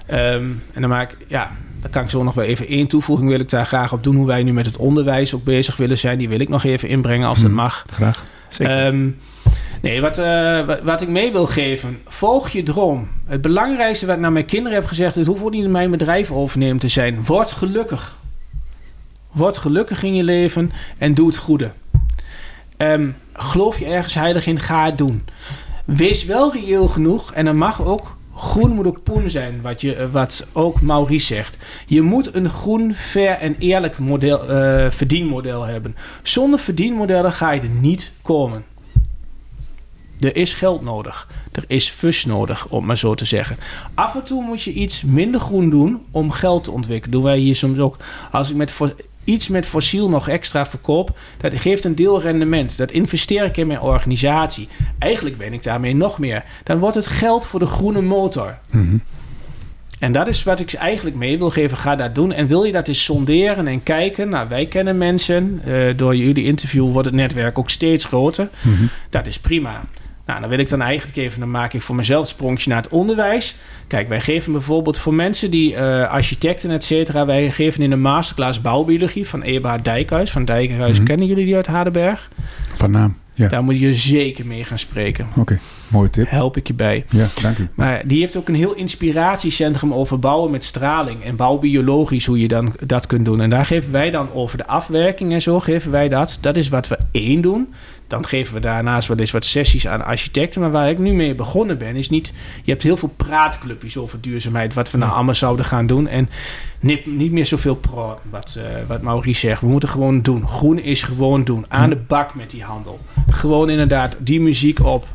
Ehm, en dan maak ik, ja, daar kan ik zo nog wel even één toevoeging wil ik daar graag op doen. Hoe wij nu met het onderwijs ook bezig willen zijn. Die wil ik nog even inbrengen als dat Hmm. mag. Graag. Ehm, nee, wat, eh, wat, ik mee wil geven. Volg je droom. Het belangrijkste wat ik naar mijn kinderen heb gezegd... het hoeft ook niet mijn bedrijf overnemen te zijn. Word gelukkig. Word gelukkig in je leven en doe het goede. Ehm, geloof je ergens heilig in, ga het doen. Wees wel reëel genoeg en dan mag ook... Groen moet ook poen zijn, wat, je, eh, wat ook Maurice zegt. Je moet een groen, fair en eerlijk model, eh, verdienmodel hebben. Zonder verdienmodellen ga je er niet komen. Er is geld nodig. Er is fus nodig, om maar zo te zeggen. Af en toe moet je iets minder groen doen om geld te ontwikkelen. Doen wij hier soms ook. Als ik met iets met fossiel nog extra verkoop, dat geeft een deel rendement. Dat investeer ik in mijn organisatie. Eigenlijk ben ik daarmee nog meer. Dan wordt het geld voor de groene motor. Mhm. En dat is wat ik eigenlijk mee wil geven. Ga dat doen. En wil je dat eens sonderen en kijken? Nou, wij kennen mensen. Eh, door jullie interview wordt het netwerk ook steeds groter. Mhm. Dat is prima. Nou, dan wil ik dan eigenlijk even, dan maak ik voor mezelf sprongje naar het onderwijs. Kijk, wij geven bijvoorbeeld voor mensen die eh, architecten, et cetera, wij geven in de masterclass bouwbiologie van Eberhard Dijkhuis. Van Dijkhuis, Mhm. kennen jullie die uit Hardenberg? Van naam. Ja. Daar moet je zeker mee gaan spreken. Oké. Mooie tip. Help ik je bij. Ja, dank u. Maar die heeft ook een heel inspiratiecentrum over bouwen met straling en bouwbiologisch, hoe je dan dat kunt doen. En daar geven wij dan over de afwerking en zo, geven wij dat. Dat is wat we één doen. Dan geven we daarnaast wel eens wat sessies aan architecten. Maar waar ik nu mee begonnen ben, is niet... Je hebt heel veel praatclubjes over duurzaamheid, wat we nou allemaal zouden gaan doen. En niet, niet meer zoveel pro, wat, eh, wat Maurice zegt. We moeten gewoon doen. Groen is gewoon doen. Aan de bak met die handel. Gewoon inderdaad die muziek op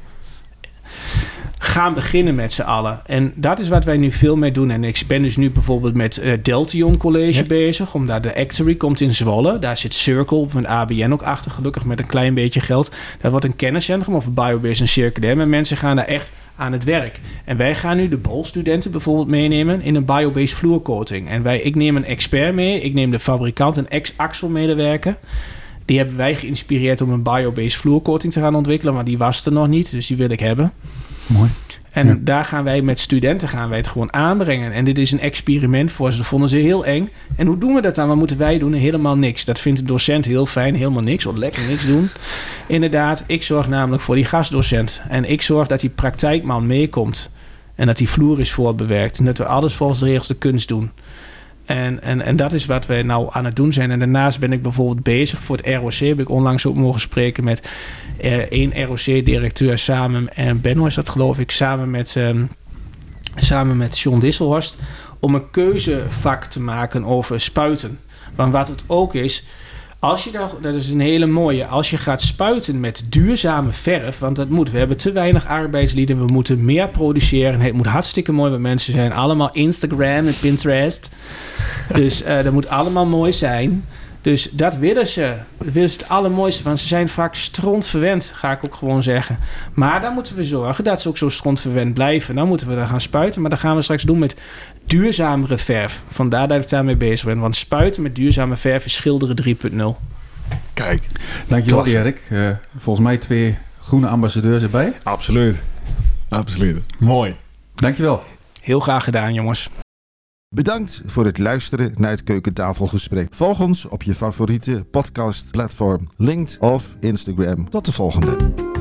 gaan beginnen met z'n allen. En dat is wat wij nu veel mee doen. En ik ben dus nu bijvoorbeeld met eh Deltion College Ja. bezig. Omdat de Actory komt in Zwolle. Daar zit Circle met ABN ook achter. Gelukkig met een klein beetje geld. Daar wordt een kenniscentrum of een biobase en circulair. En mensen gaan daar echt aan het werk. En wij gaan nu de BOL-studenten bijvoorbeeld meenemen in een biobased vloercoating. En wij, ik neem een expert mee. Ik neem de fabrikant, een ex-Axel-medewerker. Die hebben wij geïnspireerd om een biobased vloercoating te gaan ontwikkelen. Maar die was er nog niet, dus die wil ik hebben. Mooi. En Ja. daar gaan wij met studenten gaan wij het gewoon aanbrengen. En dit is een experiment voor ze. Dat vonden ze heel eng. En hoe doen we dat dan? Wat moeten wij doen? Helemaal niks. Dat vindt de docent heel fijn. Helemaal niks. Wat lekker niks doen. Inderdaad, ik zorg namelijk voor die gastdocent. En ik zorg dat die praktijkman meekomt. En dat die vloer is voorbewerkt. En dat we alles volgens de regels de kunst doen. En, en, en dat is wat we nou aan het doen zijn. En daarnaast ben ik bijvoorbeeld bezig voor het ROC. Heb ik onlangs ook mogen spreken met eh, één ROC-directeur samen. En Benno is dat geloof ik. Samen met, ehm, samen met John Disselhorst. Om een keuzevak te maken over spuiten. Want wat het ook is. Als je daar, dat is een hele mooie. Als je gaat spuiten met duurzame verf, want dat moet. We hebben te weinig arbeidslieden. We moeten meer produceren. Het moet hartstikke mooi, want mensen zijn allemaal Instagram en Pinterest. Dus eh, dat moet allemaal mooi zijn. Dus dat willen ze. Dat willen ze het allermooiste van. Ze zijn vaak strontverwend, ga ik ook gewoon zeggen. Maar dan moeten we zorgen dat ze ook zo strontverwend blijven. Dan moeten we er gaan spuiten. Maar dat gaan we straks doen met duurzamere verf. Vandaar dat ik daarmee bezig ben. Want spuiten met duurzame verf is schilderen 3.0. Kijk, Dankjewel Klasse. Erik. Eh, volgens mij twee groene ambassadeurs erbij. absoluut. Absoluut. Mooi. Dankjewel. Heel graag gedaan, jongens. Bedankt voor het luisteren naar het keukentafelgesprek. Volg ons op je favoriete podcastplatform, LinkedIn of Instagram. Tot de volgende.